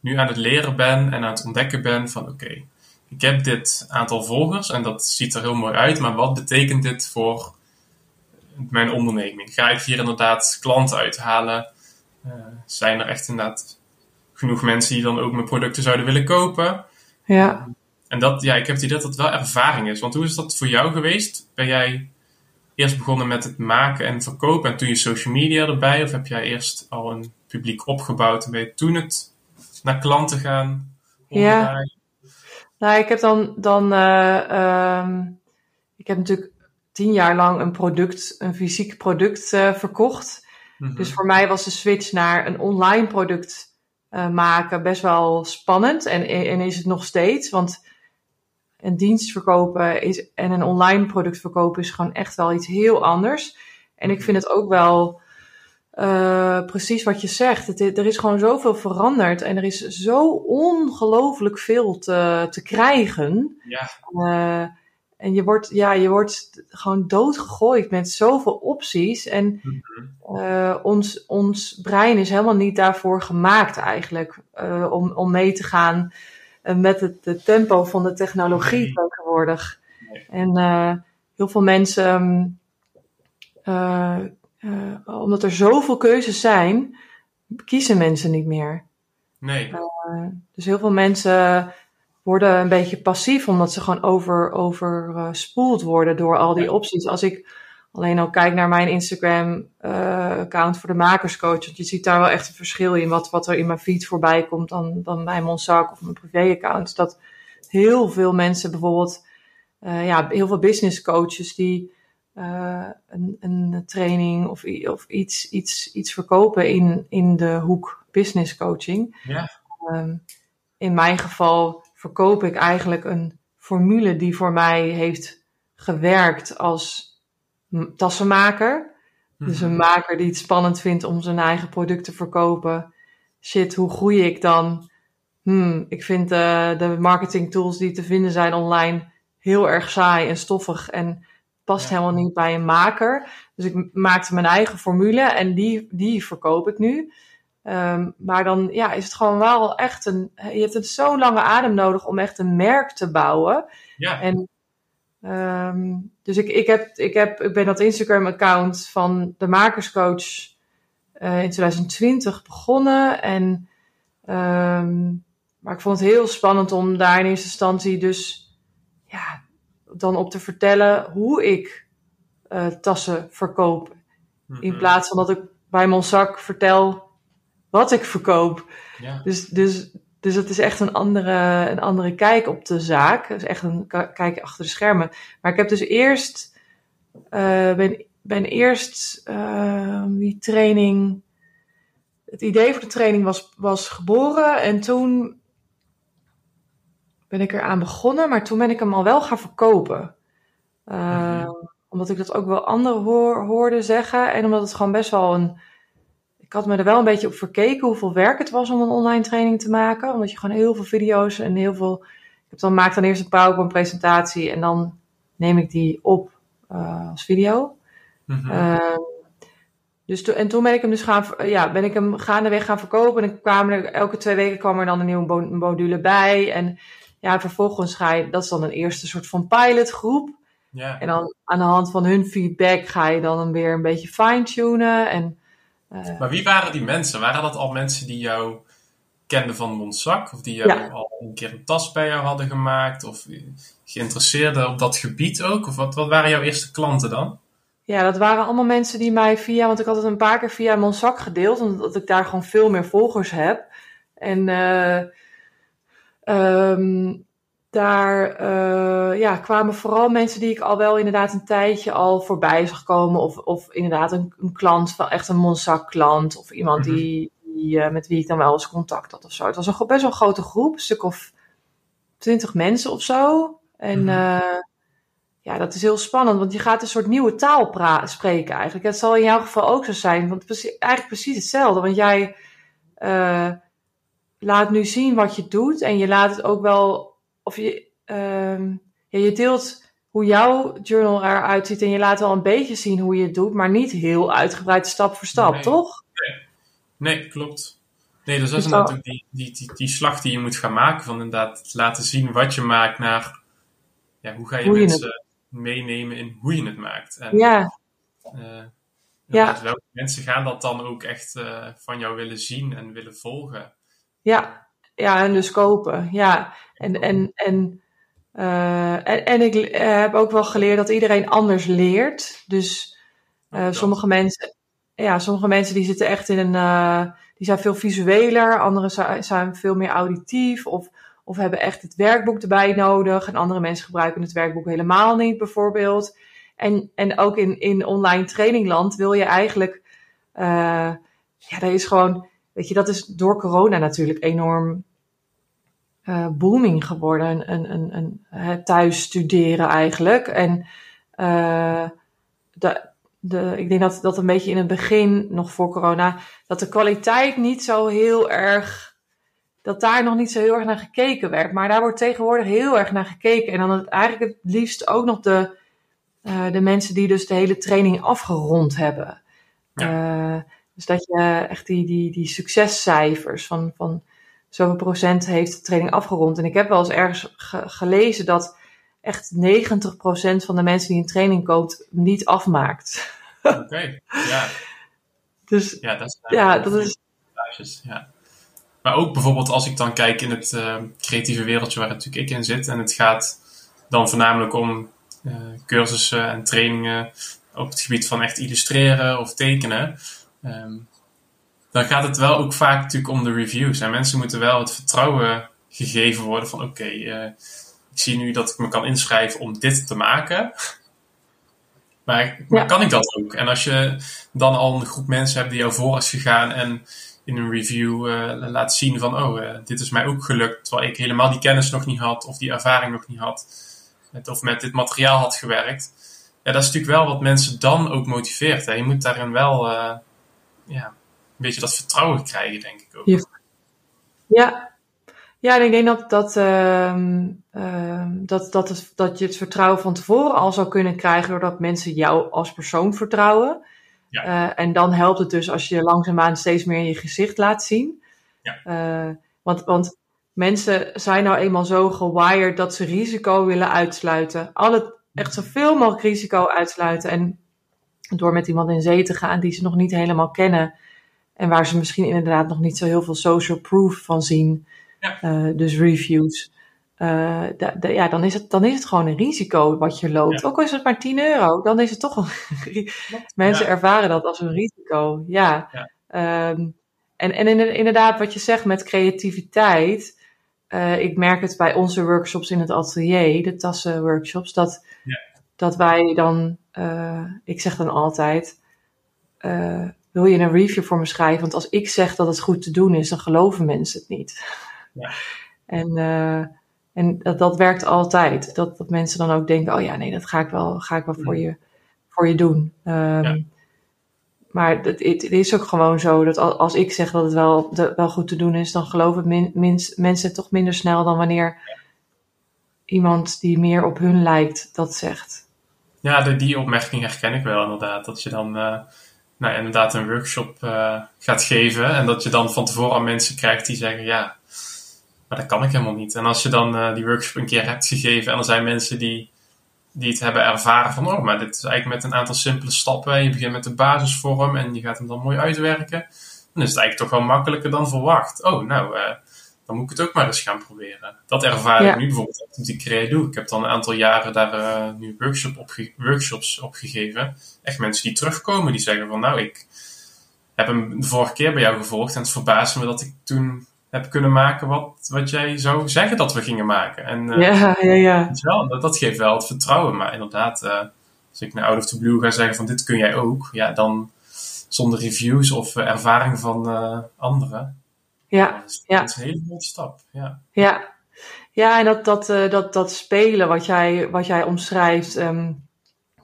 nu aan het leren ben en aan het ontdekken ben van oké, ik heb dit aantal volgers en dat ziet er heel mooi uit, maar wat betekent dit voor mijn onderneming? Ga ik hier inderdaad klanten uithalen? Uh, zijn er echt inderdaad genoeg mensen die dan ook mijn producten zouden willen kopen? Ja. En dat, ja, ik heb het idee dat dat wel ervaring is. Want hoe is dat voor jou geweest? Ben jij eerst begonnen met het maken en verkopen en toen je social media erbij? Of heb jij eerst al een publiek opgebouwd en ben je toen het naar klanten gaan? Ja. Nou, ik heb dan, dan uh, ik heb natuurlijk tien jaar lang een product, een fysiek product uh, verkocht. Mm -hmm. Dus voor mij was de switch naar een online product uh, maken best wel spannend. En, en is het nog steeds, want een dienst verkopen is, en een online product verkopen is gewoon echt wel iets heel anders. En ik vind het ook wel uh, precies wat je zegt. Het, er is gewoon zoveel veranderd en er is zo ongelooflijk veel te, te krijgen. Ja. Uh, en je wordt, ja, je wordt gewoon doodgegooid met zoveel opties. En uh, ons, ons brein is helemaal niet daarvoor gemaakt eigenlijk. om, om mee te gaan met het, het, tempo van de technologie nee. tegenwoordig. Nee. En heel veel mensen uh, omdat er zoveel keuzes zijn, kiezen mensen niet meer. Nee. Dus heel veel mensen worden een beetje passief, omdat ze gewoon over, overspoeld worden door al die opties. Als ik alleen al kijk naar mijn Instagram-account uh, voor de makerscoach, want je ziet daar wel echt een verschil in wat, wat er in mijn feed voorbij komt dan, dan bij Monsac of mijn privé-account. Dat heel veel mensen bijvoorbeeld, ja, heel veel business coaches die uh, een, een, training of, of iets, iets, iets verkopen in, in de hoek business coaching. Ja. Um, in mijn geval verkoop ik eigenlijk een formule die voor mij heeft gewerkt als tassenmaker. Dus een maker die het spannend vindt om zijn eigen product te verkopen. Shit, hoe groei ik dan? Hmm, ik vind uh, de marketing tools die te vinden zijn online heel erg saai en stoffig. En past helemaal niet bij een maker. Dus ik maakte mijn eigen formule en die, die verkoop ik nu. Um, maar dan ja, is het gewoon wel echt een. Je hebt een zo'n lange adem nodig om echt een merk te bouwen. Ja. En, um, dus ik, ik, heb, ik, heb, ik ben dat Instagram-account van de Makerscoach uh, in 2020 begonnen. En, um, maar ik vond het heel spannend om daar in eerste instantie dus ja, dan op te vertellen hoe ik uh, tassen verkoop. In plaats van dat ik bij mijn zak vertel wat ik verkoop. Ja. Dus, dus, dus het is echt een andere, een andere kijk op de zaak. Het is echt een kijk achter de schermen. Maar ik heb dus eerst, uh, ben, ben eerst uh, die training. Het idee voor de training was, was geboren en toen ben ik eraan begonnen, maar toen ben ik hem al wel gaan verkopen. Uh, mm-hmm. Omdat ik dat ook wel anderen hoor, hoorde zeggen. En omdat het gewoon best wel een. Ik had me er wel een beetje op verkeken hoeveel werk het was om een online training te maken. Omdat je gewoon heel veel video's en heel veel. Ik heb dan, maak dan eerst een PowerPoint presentatie en dan neem ik die op uh, als video. Mm-hmm. Uh, dus to, en toen ben ik hem dus gaan, ja, ben ik hem gaandeweg gaan verkopen. En kwamen er, elke twee weken kwam er dan een nieuwe module bij. En ja, vervolgens ga je, dat is dan een eerste soort van pilotgroep. Ja. En dan aan de hand van hun feedback ga je dan weer een beetje fine-tunen. En, uh, maar wie waren die mensen? Waren dat al mensen die jou kenden van Monsac? Of die jou Ja. al een keer een tas bij jou hadden gemaakt? Of geïnteresseerden op dat gebied ook? Of wat, wat waren jouw eerste klanten dan? ja, dat waren allemaal mensen die mij via, want ik had het een paar keer via Monsac gedeeld, omdat ik daar gewoon veel meer volgers heb. En uh, um, daar uh, ja, kwamen vooral mensen die ik al wel inderdaad een tijdje al voorbij zag komen. Of, of inderdaad een, een klant, van echt een Monsac klant. Of iemand Mhm. die, wie, met wie ik dan wel eens contact had of zo. Het was een best wel een grote groep, een stuk of twintig mensen of zo. En mhm. ja, dat is heel spannend, want je gaat een soort nieuwe taal spreken eigenlijk. Het zal in jouw geval ook zo zijn, want het is eigenlijk precies hetzelfde. Want jij laat nu zien wat je doet en je laat het ook wel, of je, uh, ja, je deelt hoe jouw journal eruit ziet en je laat wel een beetje zien hoe je het doet, maar niet heel uitgebreid stap voor stap, toch? Nee. nee, klopt. Nee, dus dat is dus natuurlijk die, die, die, die, slag die je moet gaan maken van inderdaad laten zien wat je maakt naar ja, hoe ga je mensen meenemen in hoe je het maakt. En, ja. Uh, ja. Welke mensen gaan dat dan ook echt uh, van jou willen zien en willen volgen? Ja, ja en dus kopen. Ja, en, en, en, uh, en, en, ik eh, heb ook wel geleerd dat iedereen anders leert. Dus uh, sommige mensen, ja, sommige mensen die zitten echt in een, die zijn veel visueler, anderen zijn veel meer auditief of, of hebben echt het werkboek erbij nodig. En andere mensen gebruiken het werkboek helemaal niet, bijvoorbeeld. En, en ook in, in online trainingland wil je eigenlijk, ja, dat is gewoon Weet je, dat is door corona natuurlijk enorm uh, booming geworden. Een, een, een, een, thuis studeren eigenlijk. En uh, de, de, ik denk dat dat een beetje in het begin, nog voor corona, dat de kwaliteit niet zo heel erg. Dat daar nog niet zo heel erg naar gekeken werd. Maar daar wordt tegenwoordig heel erg naar gekeken. En dan het, eigenlijk het liefst ook nog de, uh, de mensen die dus de hele training afgerond hebben. Ja. Dus dat je echt die, die, die succescijfers van, van zoveel procent heeft de training afgerond. En ik heb wel eens ergens gelezen dat echt 90% van de mensen die in training koopt niet afmaakt. Oké, ja. Dus ja, dat is, ja, dat is... Ja. Maar ook bijvoorbeeld als ik dan kijk in het uh, creatieve wereldje waar natuurlijk ik in zit. En het gaat dan voornamelijk om uh, cursussen en trainingen op het gebied van echt illustreren of tekenen. Um, dan gaat het wel ook vaak natuurlijk om de reviews. En mensen moeten wel het vertrouwen gegeven worden van oké, uh, ik zie nu dat ik me kan inschrijven om dit te maken. Maar, maar kan ik dat ook? En als je dan al een groep mensen hebt die jou voor is gegaan en in een review uh, laat zien van oh, uh, dit is mij ook gelukt, terwijl ik helemaal die kennis nog niet had of die ervaring nog niet had, met, of met dit materiaal had gewerkt. Ja, dat is natuurlijk wel wat mensen dan ook motiveert. Hè. Je moet daarin wel ja, beetje dat vertrouwen krijgen, denk ik ook. Ja, ja en ik denk dat, dat, uh, uh, dat, dat, het, dat je het vertrouwen van tevoren al zou kunnen krijgen doordat mensen jou als persoon vertrouwen. Ja. Uh, en dan helpt het dus als je langzaamaan steeds meer in je gezicht laat zien. Ja. Uh, want, want mensen zijn nou eenmaal zo gewired dat ze risico willen uitsluiten. Alle, echt zoveel mogelijk risico uitsluiten. En door met iemand in zee te gaan die ze nog niet helemaal kennen. En waar ze misschien inderdaad nog niet zo heel veel social proof van zien. Ja. Uh, dus reviews. Uh, ja, dan is, het, dan is het gewoon een risico wat je loopt. Ook al is het maar 10 euro, dan is het toch een. Mensen ervaren dat als een risico. Ja. Um, en, en inderdaad, wat je zegt met creativiteit. Uh, ik merk het bij onze workshops in het atelier, de tassenworkshops, dat, dat wij dan ik zeg dan altijd, uh, wil je een review voor me schrijven? Want als ik zeg dat het goed te doen is, dan geloven mensen het niet. Ja. en uh, en dat, dat werkt altijd. Dat, dat mensen dan ook denken, oh ja, nee, dat ga ik wel, ga ik wel voor, je, voor je doen. Um, ja. Maar het, het, het, is ook gewoon zo dat als ik zeg dat het wel, de, wel goed te doen is, dan geloven min, mensen toch minder snel dan wanneer iemand die meer op hun lijkt dat zegt. Ja, die opmerking herken ik wel inderdaad. Dat je dan uh, nou, inderdaad een workshop uh, gaat geven en dat je dan van tevoren al mensen krijgt die zeggen, ja, maar dat kan ik helemaal niet. En als je dan uh, die workshop een keer hebt gegeven en er zijn mensen die, die het hebben ervaren van, oh, maar dit is eigenlijk met een aantal simpele stappen. Je begint met de basisvorm en je gaat hem dan mooi uitwerken. Dan is het eigenlijk toch wel makkelijker dan verwacht. Oh, nou, dan moet ik het ook maar eens gaan proberen. Dat ervaar ik nu bijvoorbeeld op die Credo. Ik heb dan een aantal jaren daar uh, nu workshop op workshops op gegeven. Echt mensen die terugkomen, die zeggen van nou, ik heb hem de vorige keer bij jou gevolgd en het verbaast me dat ik toen heb kunnen maken wat, wat jij zou zeggen dat we gingen maken. En, uh, ja, ja, ja. Wel, dat, dat, geeft wel het vertrouwen, maar inderdaad, uh, als ik naar Out of the Blue ga zeggen van dit kun jij ook, ja, dan zonder reviews of ervaring van anderen. Ja, dat is, ja. dat is een hele mooie stap. Ja, ja. ja en dat, dat, dat, dat spelen wat jij, wat jij omschrijft ehm,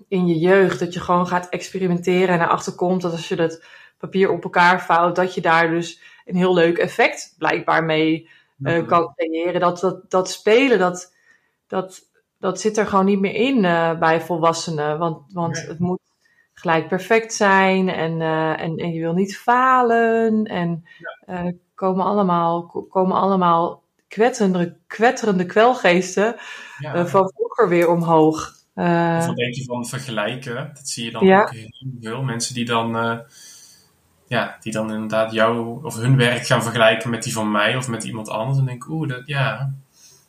in je jeugd, dat je gewoon gaat experimenteren en erachter komt dat als je dat papier op elkaar vouwt, dat je daar dus een heel leuk effect blijkbaar mee uh, kan creëren. Dat, dat, dat spelen, dat, dat, dat zit er gewoon niet meer in uh, bij volwassenen. Want, want nee. het moet gelijk perfect zijn en, uh, en, en je wil niet falen. En ja. komen, allemaal, komen allemaal kwetterende, kwetterende kwelgeesten ja. van vroeger weer omhoog. of wat denk je van vergelijken? Dat zie je dan ja. ook heel veel. Mensen die dan ja, die dan inderdaad jou of hun werk gaan vergelijken met die van mij of met iemand anders. En denk ik, oeh, dat, ja,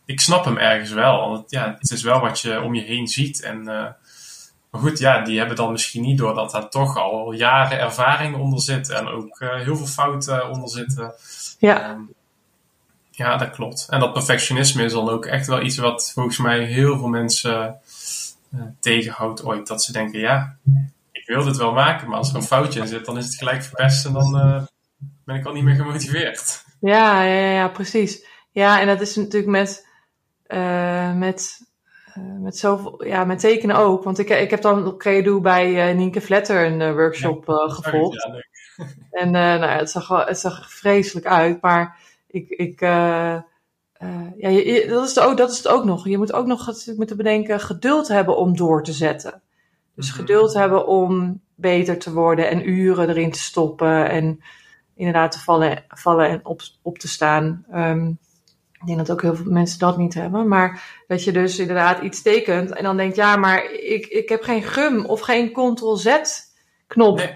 ik snap hem ergens wel. Want ja, het is wel wat je om je heen ziet. En, maar goed, ja, die hebben dan misschien niet door dat daar toch al jaren ervaring onder zit. En ook uh, heel veel fouten onder zitten. Ja. Um, ja, dat klopt. En dat perfectionisme is dan ook echt wel iets wat volgens mij heel veel mensen uh, tegenhoudt ooit. Dat ze denken, ja, ik wil dit wel maken, maar als er een foutje in zit, dan is het gelijk verpest en dan uh, ben ik al niet meer gemotiveerd. Ja, ja, ja, precies. Ja, en dat is natuurlijk met, met, uh, met zoveel, ja, met tekenen ook. Want ik, ik heb dan op Credo bij Nienke Vletter een workshop ja, gevolgd. Ja, en nou het, zag, het zag vreselijk uit, maar ik, ik ja, je, dat, is het ook, dat is het ook nog. Je moet ook nog moeten bedenken geduld hebben om door te zetten. Dus geduld hebben om beter te worden en uren erin te stoppen en inderdaad te vallen, vallen en op, op te staan. Um, ik denk dat ook heel veel mensen dat niet hebben. Maar dat je dus inderdaad iets tekent en dan denkt, ja, maar ik, ik heb geen gum of geen ctrl-z knop. Nee,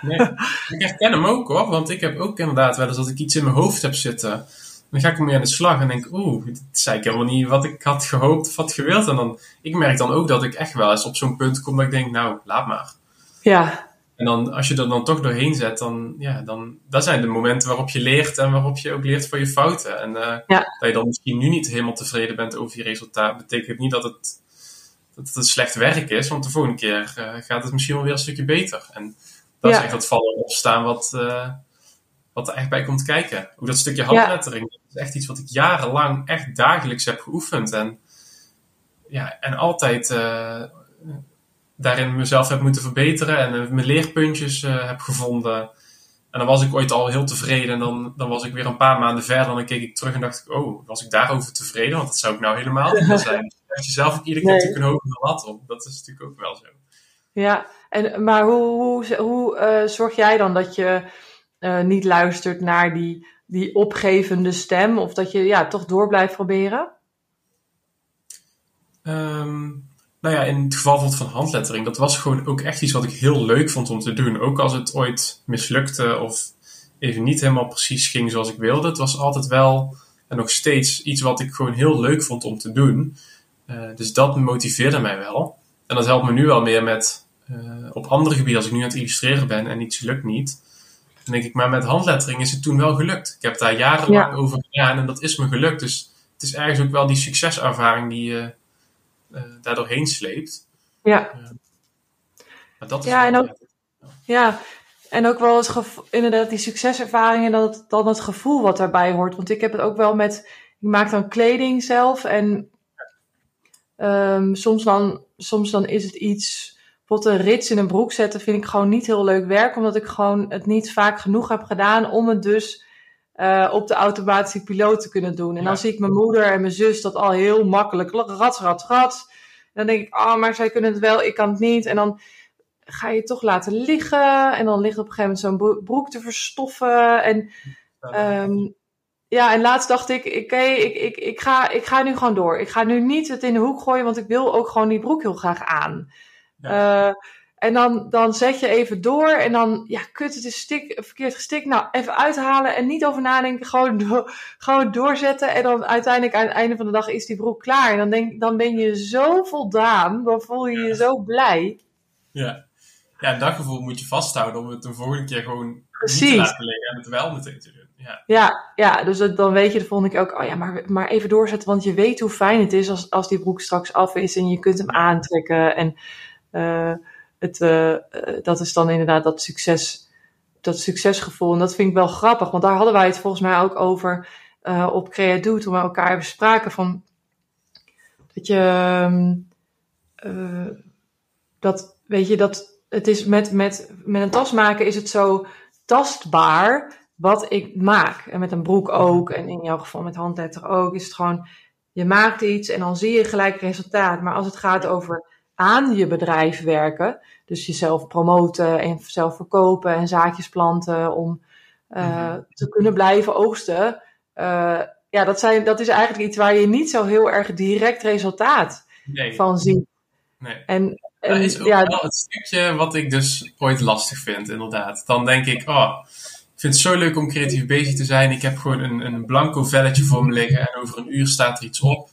nee. ik herken hem ook hoor, want ik heb ook inderdaad wel eens dat ik iets in mijn hoofd heb zitten. Dan ga ik ermee aan de slag en denk, oeh, dit zei ik helemaal niet wat ik had gehoopt of had gewild. En dan, ik merk dan ook dat ik echt wel eens op zo'n punt kom dat ik denk, nou, laat maar. Ja. En dan, als je er dan toch doorheen zet, dan, ja, dan, dat zijn de momenten waarop je leert en waarop je ook leert van je fouten. En uh, ja. dat je dan misschien nu niet helemaal tevreden bent over je resultaat, betekent niet dat het, dat het een slecht werk is, want de volgende keer uh, gaat het misschien wel weer een stukje beter. En dat ja. is echt dat vallen en opstaan wat, uh, wat er echt bij komt kijken. Ook dat stukje handlettering, ja. dat is echt iets wat ik jarenlang echt dagelijks heb geoefend. En, ja, en altijd daarin mezelf heb moeten verbeteren en uh, mijn leerpuntjes uh, heb gevonden. En dan was ik ooit al heel tevreden en dan, dan was ik weer een paar maanden verder en dan keek ik terug en dacht ik, oh, was ik daarover tevreden? Want dat zou ik nou helemaal niet zijn. Dus je jezelf ook iedere keer nee. natuurlijk een hogere lat op. Dat is natuurlijk ook wel zo. Ja, en, maar hoe, hoe, hoe zorg jij dan dat je uh, niet luistert naar die, die opgevende stem? Of dat je ja, toch door blijft proberen? Um, nou ja, in het geval van handlettering, dat was gewoon ook echt iets wat ik heel leuk vond om te doen. Ook als het ooit mislukte of even niet helemaal precies ging zoals ik wilde. Het was altijd wel en nog steeds iets wat ik gewoon heel leuk vond om te doen. Uh, dus dat motiveerde mij wel. En dat helpt me nu wel meer met uh, op andere gebieden, als ik nu aan het illustreren ben en iets lukt niet dan denk ik, maar met handlettering is het toen wel gelukt. Ik heb daar jarenlang ja. over gedaan en dat is me gelukt. Dus het is ergens ook wel die succeservaring die je uh, daar doorheen sleept. Ja. Uh, maar dat is ja, en ook, ja, en ook wel het inderdaad die succeservaring en dat, dan het gevoel wat daarbij hoort. Want ik heb het ook wel met, ik maak dan kleding zelf en um, soms, dan, soms dan is het iets bijvoorbeeld een rits in een broek zetten vind ik gewoon niet heel leuk werk. Omdat ik gewoon het niet vaak genoeg heb gedaan om het dus uh, op de automatische piloot te kunnen doen. En dan zie ik mijn moeder en mijn zus dat al heel makkelijk. Rat, rat, rat. En dan denk ik, oh, maar zij kunnen het wel, ik kan het niet. En dan ga je het toch laten liggen. En dan ligt op een gegeven moment zo'n broek te verstoffen. En um, ja, en laatst dacht ik, oké, okay, ik, ik, ik, ga, ik ga nu gewoon door. Ik ga nu niet het in de hoek gooien, want ik wil ook gewoon die broek heel graag aan. Ja. Uh, en dan, dan zet je even door en dan, ja, kut, het is stik, verkeerd gestikt. Nou, even uithalen en niet over nadenken, gewoon, gewoon doorzetten. En dan uiteindelijk aan het einde van de dag is die broek klaar. En dan, denk, dan ben je zo voldaan, dan voel je je ja. zo blij. Ja. ja, dat gevoel moet je vasthouden om het de volgende keer gewoon Precies. niet te laten liggen en het wel meteen te doen. Ja, ja, ja dus dat, dan weet je de volgende keer ook, oh ja, maar, maar even doorzetten, want je weet hoe fijn het is als, als die broek straks af is en je kunt hem aantrekken. En uh, het, uh, dat is dan inderdaad dat succes dat succesgevoel. En dat vind ik wel grappig, want daar hadden wij het volgens mij ook over uh, op Creado toen we elkaar bespraken van dat je uh, dat weet je dat het is met, met, met een tas maken is het zo tastbaar wat ik maak. En met een broek ook. En in jouw geval met handletter ook. Is het gewoon, je maakt iets en dan zie je gelijk resultaat. Maar als het gaat over aan je bedrijf werken. Dus jezelf promoten en zelf verkopen en zaadjes planten om uh, te kunnen blijven oogsten. Uh, ja, dat, zijn, dat is eigenlijk iets waar je niet zo heel erg direct resultaat nee. van ziet. Nee. En, en, dat is ook ja, wel het stukje wat ik dus ooit lastig vind, inderdaad. Dan denk ik, oh, ik vind het zo leuk om creatief bezig te zijn. Ik heb gewoon een, een blanco velletje voor me liggen en over een uur staat er iets op.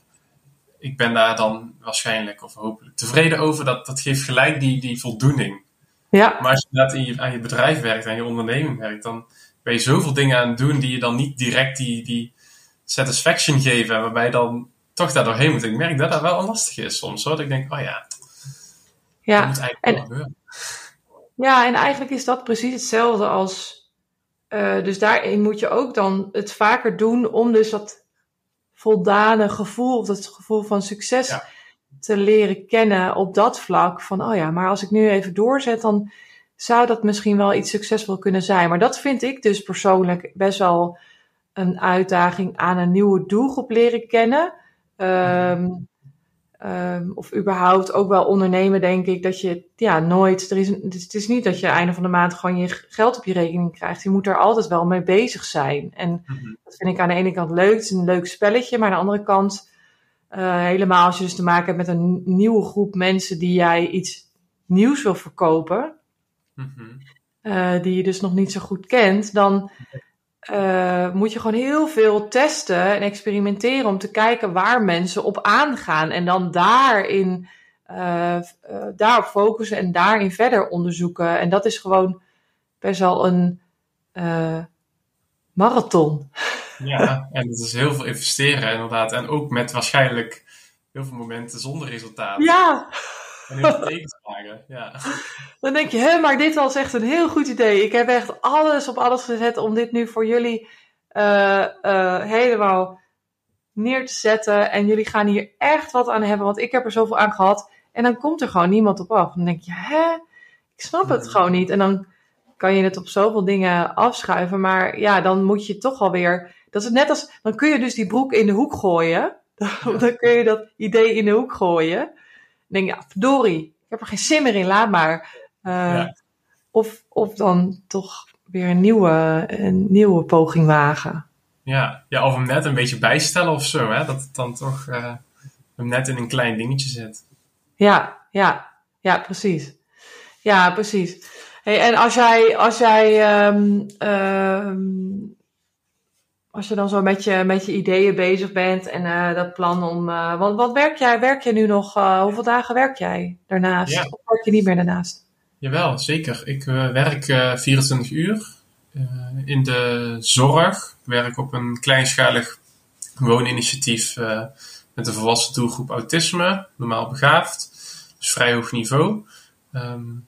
Ik ben daar dan waarschijnlijk of hopelijk tevreden over. Dat, dat geeft gelijk die, die voldoening. Ja. Maar als je inderdaad in je, aan je bedrijf werkt, aan je onderneming werkt, dan ben je zoveel dingen aan het doen die je dan niet direct die, die satisfaction geven. Waarbij dan toch daar doorheen moet. Ik merk dat dat wel lastig is soms. Hoor. Dat ik denk, oh ja, ja. dat moet eigenlijk en, gebeuren. Ja, en eigenlijk is dat precies hetzelfde als... Uh, dus daarin moet je ook dan het vaker doen om dus dat voldane gevoel, of dat gevoel van succes te leren kennen op dat vlak. Van, oh ja, maar als ik nu even doorzet, dan zou dat misschien wel iets succesvol kunnen zijn. Maar dat vind ik dus persoonlijk best wel een uitdaging aan een nieuwe doelgroep leren kennen. Um, um, of überhaupt ook wel ondernemen, denk ik, dat je ja, nooit. Er is het is niet dat je einde van de maand gewoon je geld op je rekening krijgt. Je moet er altijd wel mee bezig zijn. En mm-hmm. dat vind ik aan de ene kant leuk. Het is een leuk spelletje. Maar aan de andere kant, uh, helemaal als je dus te maken hebt met een nieuwe groep mensen die jij iets nieuws wil verkopen. Mm-hmm. Uh, die je dus nog niet zo goed kent, dan uh, moet je gewoon heel veel testen en experimenteren om te kijken waar mensen op aangaan. En dan daarin, uh, uh, daarop focussen en daarin verder onderzoeken. En dat is gewoon best wel een marathon. Ja, en dat is heel veel investeren inderdaad. En ook met waarschijnlijk heel veel momenten zonder resultaat. Ja. En heel ja. Dan denk je, hé, maar dit was echt een heel goed idee. Ik heb echt alles op alles gezet om dit nu voor jullie uh, uh, helemaal neer te zetten. En jullie gaan hier echt wat aan hebben, want ik heb er zoveel aan gehad. En dan komt er gewoon niemand op af. Dan denk je, hè, ik snap het gewoon niet. En dan kan je het op zoveel dingen afschuiven. Maar ja, dan moet je toch alweer. Dat is net als. Dan kun je dus die broek in de hoek gooien. Dan kun je dat idee in de hoek gooien denk ja, verdorie, ik heb er geen zin meer in, laat maar. Uh, of, of dan toch weer een nieuwe, een nieuwe poging wagen. Ja, ja, of hem net een beetje bijstellen of zo, hè? dat het dan toch uh, hem net in een klein dingetje zit. Ja, ja, ja, precies. Ja, precies. Hey, en als jij, als jij um, um, als je dan zo met je, met je ideeën bezig bent en uh, dat plan om. Uh, wat, wat werk jij? Werk je nu nog? Uh, hoeveel dagen werk jij daarnaast? Ja. Of werk je niet meer daarnaast? Jawel, zeker. Ik werk 24 uur in de zorg. Ik werk op een kleinschalig wooninitiatief met een volwassen doelgroep autisme, normaal begaafd. Dus vrij hoog niveau. Um,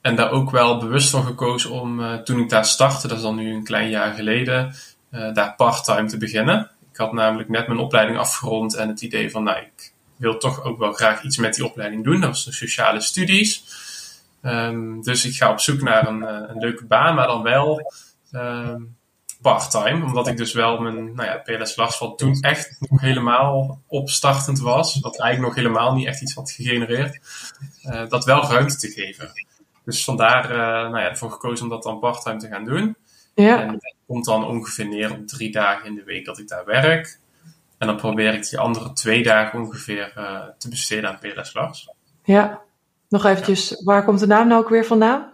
en daar ook wel bewust voor gekozen om, toen ik daar startte, dat is dan nu een klein jaar geleden, daar parttime te beginnen. Ik had namelijk net mijn opleiding afgerond en het idee van, nou, ik wil toch ook wel graag iets met die opleiding doen. Dat was de sociale studies. Um, dus ik ga op zoek naar een, eh, een leuke baan, maar dan wel um, parttime. Omdat ik dus wel mijn nou ja, PLS Larsval toen echt nog helemaal opstartend was. Wat eigenlijk nog helemaal niet echt iets had gegenereerd. Uh, dat wel ruimte te geven. Dus vandaar uh, nou ja, ervoor gekozen om dat dan parttime te gaan doen. Ja. En dat komt dan ongeveer neer op drie dagen in de week dat ik daar werk. En dan probeer ik die andere twee dagen ongeveer uh, te besteden aan PLS Lars. Ja, nog eventjes, waar komt de naam nou ook weer vandaan?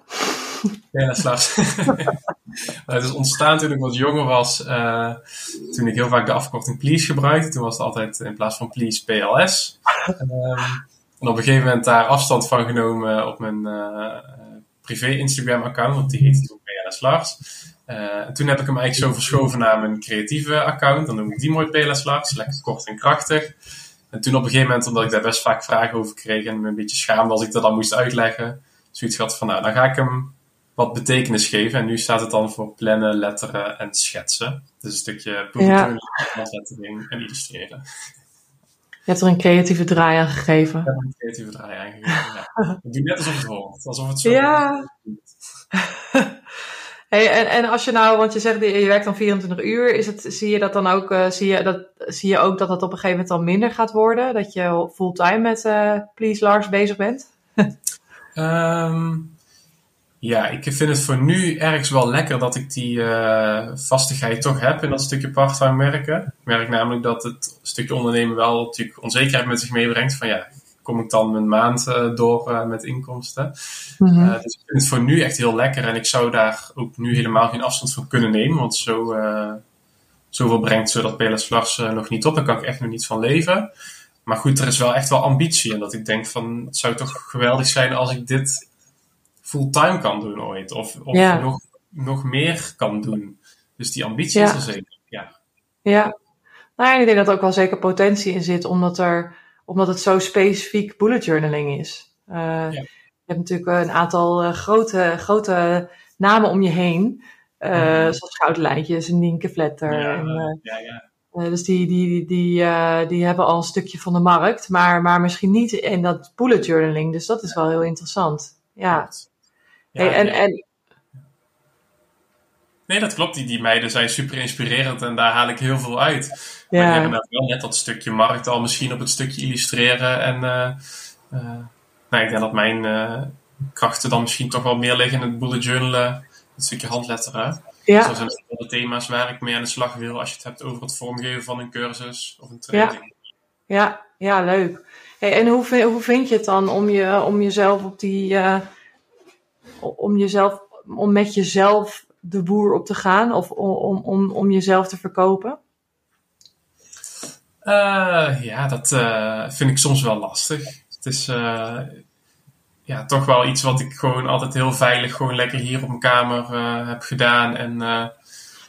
PLS Lars. het is ontstaan toen ik wat jonger was. Uh, toen ik heel vaak de afkorting Please gebruikte. Toen was het altijd in plaats van Please PLS. Um, en op een gegeven moment daar afstand van genomen op mijn uh, privé Instagram account. Want die heette toen PLS Lars. Uh, toen heb ik hem eigenlijk zo verschoven naar mijn creatieve account. Dan noem ik die mooi PLS Lars, lekker kort en krachtig. En toen op een gegeven moment, omdat ik daar best vaak vragen over kreeg en me een beetje schaamde als ik dat dan moest uitleggen, zoiets had van, nou, dan ga ik hem wat betekenis geven. En nu staat het dan voor plannen, letteren en schetsen. Dus een stukje bullet lettering en illustreren. Je hebt er een creatieve draai aan gegeven. Ja, een creatieve draai aan gegeven, ja. Ik doe net alsof het hoort. Alsof het zo Ja. Hey, en, en als je nou, want je zegt je werkt dan 24 uur, is het, zie je dat dan ook, uh, zie, je dat, zie je ook dat het op een gegeven moment dan minder gaat worden? Dat je fulltime met uh, Please Lars bezig bent? um, ja, ik vind het voor nu ergens wel lekker dat ik die uh, vastigheid toch heb in dat stukje parttime werken. Ik merk namelijk dat het stukje ondernemen wel natuurlijk onzekerheid met zich meebrengt. Van ja, kom ik dan mijn maand uh, door uh, met inkomsten? Mm -hmm. dus ik vind het voor nu echt heel lekker. En ik zou daar ook nu helemaal geen afstand van kunnen nemen. Want zo, zoveel brengt zodat Pelas Lars nog niet op. Daar kan ik echt nog niet van leven. Maar goed, er is wel echt wel ambitie. En dat ik denk van, het zou toch geweldig zijn als ik dit fulltime kan doen ooit. Of, of nog, nog meer kan doen. Dus die ambitie ja. is er zeker. Ja. ja. Nou ja, ik denk dat er ook wel zeker potentie in zit, omdat, er, omdat het zo specifiek bullet journaling is. Uh, ja. Je hebt natuurlijk een aantal uh, grote, grote namen om je heen. Uh, mm-hmm. Zoals Goudlijntjes en Nienke Vletter. Ja, en, dus die, die, die, die, die hebben al een stukje van de markt, maar, maar misschien niet in dat bullet journaling. Dus dat is wel heel interessant. Ja. Ja, hey, en, en, nee, dat klopt. Die, die meiden zijn super inspirerend en daar haal ik heel veel uit. Ja. Maar hebben wel net dat stukje markt al misschien op het stukje illustreren. En uh, uh, nou, ik denk dat mijn uh, krachten dan misschien toch wel meer liggen in het bullet journalen. Het stukje handletteren. Ja. Zo zijn het de thema's waar ik mee aan de slag wil als je het hebt over het vormgeven van een cursus of een training. Ja, ja, ja leuk. Hey, en hoe, vind, hoe vind je het dan om, je, om jezelf op die om jezelf, om met jezelf de boer op te gaan of om, om, om jezelf te verkopen? Uh, ja, dat uh, vind ik soms wel lastig. Het is uh, ja, toch wel iets wat ik gewoon altijd heel veilig gewoon lekker hier op mijn kamer heb gedaan. En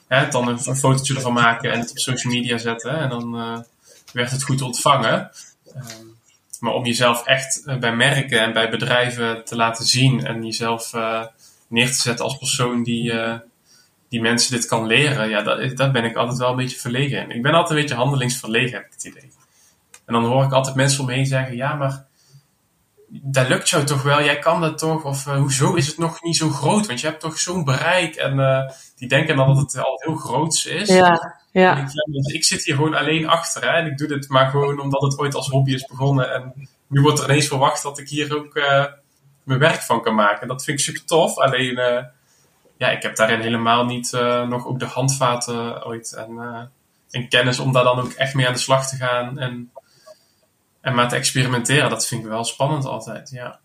ja, dan een, een, fotootje ervan maken en het op social media zetten. En dan werd het goed ontvangen. Maar om jezelf echt bij merken en bij bedrijven te laten zien en jezelf neer te zetten als persoon die, die mensen dit kan leren, ja, dat, dat ben ik altijd wel een beetje verlegen in. Ik ben altijd een beetje handelingsverlegen, heb ik het idee. En dan hoor ik altijd mensen omheen zeggen, ja, maar dat lukt jou toch wel, jij kan dat toch? Of hoezo is het nog niet zo groot? Want je hebt toch zo'n bereik en die denken dan dat het al heel groots is. Ja. Ja. Ik, dus ik zit hier gewoon alleen achter. Hè? En ik doe dit maar gewoon omdat het ooit als hobby is begonnen. En nu wordt er ineens verwacht dat ik hier ook uh, mijn werk van kan maken. Dat vind ik super tof. Alleen, ja, ik heb daarin helemaal niet uh, nog ook de handvaten ooit. En, en kennis om daar dan ook echt mee aan de slag te gaan. En, en maar te experimenteren. Dat vind ik wel spannend altijd, ja.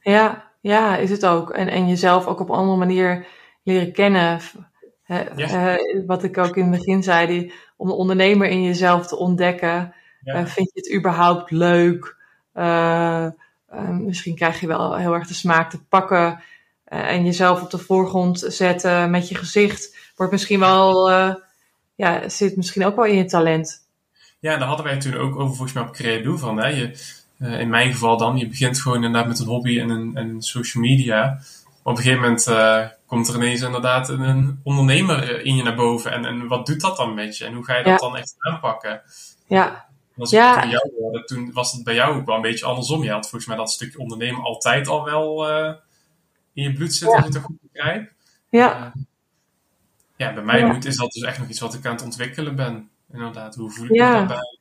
Ja, ja is het ook. En, en jezelf ook op een andere manier leren kennen ja. uh, wat ik ook in het begin zei, die, om de ondernemer in jezelf te ontdekken. Ja. Uh, vind je het überhaupt leuk? Uh, misschien krijg je wel heel erg de smaak te pakken en jezelf op de voorgrond zetten met je gezicht. Wordt misschien wel, ja, zit misschien ook wel in je talent. Ja, daar hadden wij toen ook over volgens mij op Creado van. Hè? Je, in mijn geval dan, je begint gewoon inderdaad met een hobby en een, en social media. Op een gegeven moment komt er ineens inderdaad een ondernemer in je naar boven. En, en wat doet dat dan met je? En hoe ga je dat ja. dan echt aanpakken? Ja. Als ja. bij jou toen was het bij jou ook wel een beetje andersom. Je had volgens mij dat stukje ondernemen altijd al wel uh, in je bloed ja. als ik het goed. Ja. Uh, ja, bij mij ja. is dat dus echt nog iets wat ik aan het ontwikkelen ben. Inderdaad, hoe voel ik ja. me daarbij?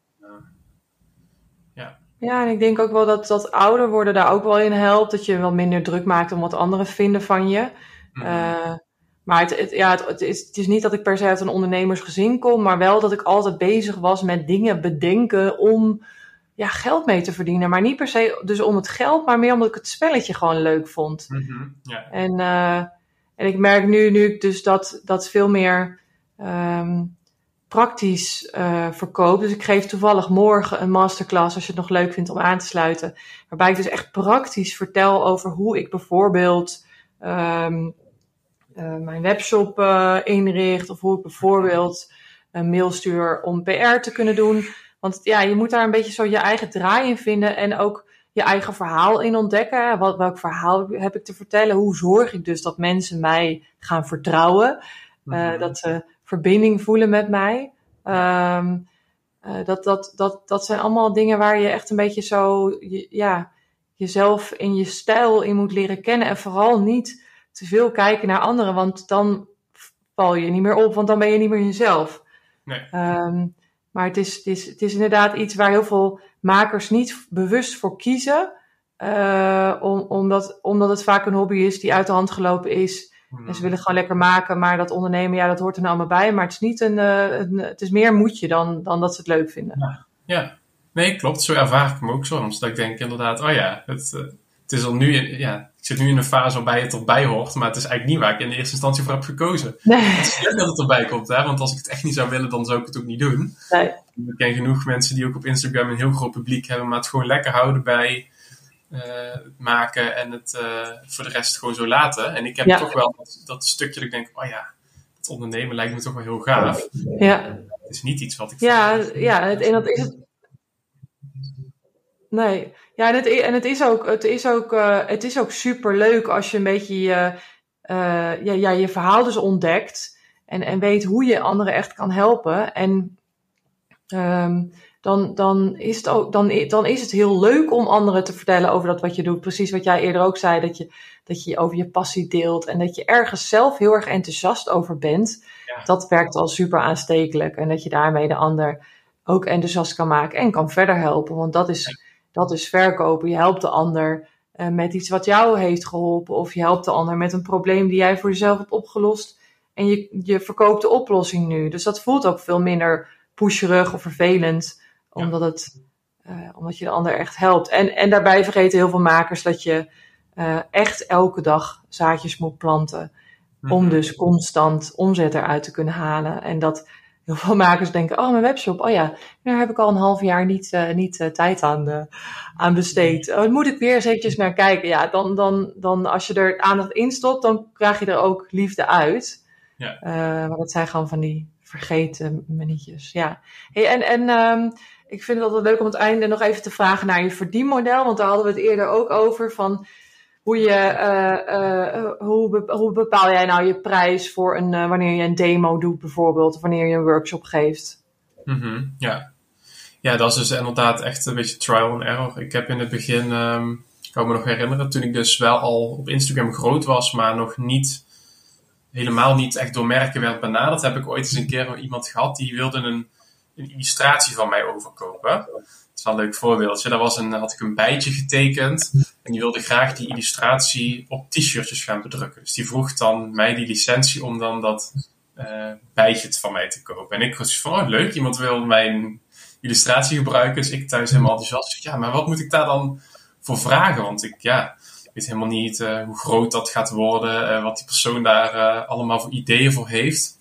ja. Ja, en ik denk ook wel dat dat ouder worden daar ook wel in helpt. Dat je wel minder druk maakt om wat anderen vinden van je. Uh, maar het, het, ja, het, het, is, het is niet dat ik per se uit een ondernemersgezin kom, maar wel dat ik altijd bezig was met dingen bedenken om ja, geld mee te verdienen. Maar niet per se dus om het geld, maar meer omdat ik het spelletje gewoon leuk vond. Mm -hmm, yeah. en, uh, en ik merk nu, nu ik dus dat, dat veel meer um, praktisch uh, verkoop. Dus ik geef toevallig morgen een masterclass, als je het nog leuk vindt om aan te sluiten. Waarbij ik dus echt praktisch vertel over hoe ik bijvoorbeeld um, uh, mijn webshop inricht. Of hoe ik bijvoorbeeld een mail stuur om PR te kunnen doen. Want ja, je moet daar een beetje zo je eigen draai in vinden. En ook je eigen verhaal in ontdekken. Wat, welk verhaal heb ik te vertellen? Hoe zorg ik dus dat mensen mij gaan vertrouwen? Uh, dat ze verbinding voelen met mij. Um, uh, dat, dat, dat, dat zijn allemaal dingen waar je echt een beetje zo, je, ja, jezelf in je stijl in moet leren kennen. En vooral niet te veel kijken naar anderen, want dan val je niet meer op, want dan ben je niet meer jezelf. Nee. Um, maar het is, het, is, het is inderdaad iets waar heel veel makers niet bewust voor kiezen. Uh, om, omdat, omdat het vaak een hobby is die uit de hand gelopen is. Mm. En ze willen gewoon lekker maken, maar dat ondernemen, ja, dat hoort er nou allemaal bij. Maar het is, niet een, uh, een het is meer moedje dan, dan dat ze het leuk vinden. Ja. ja. nee, klopt. Zo ervaar ik hem ook soms. Dat ik denk inderdaad, oh ja, het, uh, het is al nu, ja, ik zit nu in een fase waarbij het erbij hoort, maar het is eigenlijk niet waar ik in de eerste instantie voor heb gekozen. Nee. Het is leuk dat het erbij komt, hè, want als ik het echt niet zou willen, dan zou ik het ook niet doen. Nee. Ik ken genoeg mensen die ook op Instagram een heel groot publiek hebben, maar het gewoon lekker houden bij uh, maken en het uh, voor de rest gewoon zo laten. En ik heb ja. toch wel dat, dat, stukje dat ik denk, oh ja, het ondernemen lijkt me toch wel heel gaaf. Ja. Het is niet iets wat ik... Ja, ja het, en dat is het... Nee, ja, en het, en het is ook, het is ook, uh, het is ook super leuk als je een beetje je, uh, ja, ja, je verhaal dus ontdekt en, en weet hoe je anderen echt kan helpen. En um, dan, dan, is het ook, dan, dan is het heel leuk om anderen te vertellen over dat wat je doet. Precies wat jij eerder ook zei, dat je, dat je over je passie deelt en dat je ergens zelf heel erg enthousiast over bent. Ja. Dat werkt al super aanstekelijk en dat je daarmee de ander ook enthousiast kan maken en kan verder helpen. Want dat is, dat is verkopen. Je helpt de ander uh, met iets wat jou heeft geholpen of je helpt de ander met een probleem die jij voor jezelf hebt opgelost. En je, je verkoopt de oplossing nu. Dus dat voelt ook veel minder pusherig of vervelend omdat, het, uh, omdat je de ander echt helpt. En, en daarbij vergeten heel veel makers dat je uh, echt elke dag zaadjes moet planten. Om dus constant omzet eruit te kunnen halen. En dat heel veel makers denken, oh mijn webshop, oh ja, daar heb ik al een half jaar niet, uh, niet uh, tijd aan, aan besteed. Oh, moet ik weer eens eventjes naar kijken. Ja, dan, dan, dan als je er aandacht in stopt, dan krijg je er ook liefde uit. Ja. maar dat zijn gewoon van die vergeten minuutjes. Ja. Hey, en, en um, ik vind het altijd leuk om het einde nog even te vragen naar je verdienmodel. Want daar hadden we het eerder ook over. Van hoe, je, uh, hoe, be hoe bepaal jij nou je prijs voor een, wanneer je een demo doet bijvoorbeeld. Of wanneer je een workshop geeft. -hmm, ja. ja, dat is dus inderdaad echt een beetje trial and error. Ik heb in het begin, um, ik kan me nog herinneren, toen ik dus wel al op Instagram groot was, maar nog niet helemaal niet echt door merken werd benaderd, heb ik ooit eens een keer iemand gehad die wilde een een illustratie van mij overkopen. Is wel een leuk voorbeeldje. Daar was een, had ik een bijtje getekend. En die wilde graag die illustratie op t-shirtjes gaan bedrukken. Dus die vroeg dan mij die licentie om dan dat uh, bijtje van mij te kopen. En ik was van, oh leuk, iemand wil mijn illustratie gebruiken. Dus ik thuis helemaal enthousiast. Ja, maar wat moet ik daar dan voor vragen? Want ik, ja, weet helemaal niet uh, hoe groot dat gaat worden. Uh, wat die persoon daar allemaal voor ideeën voor heeft.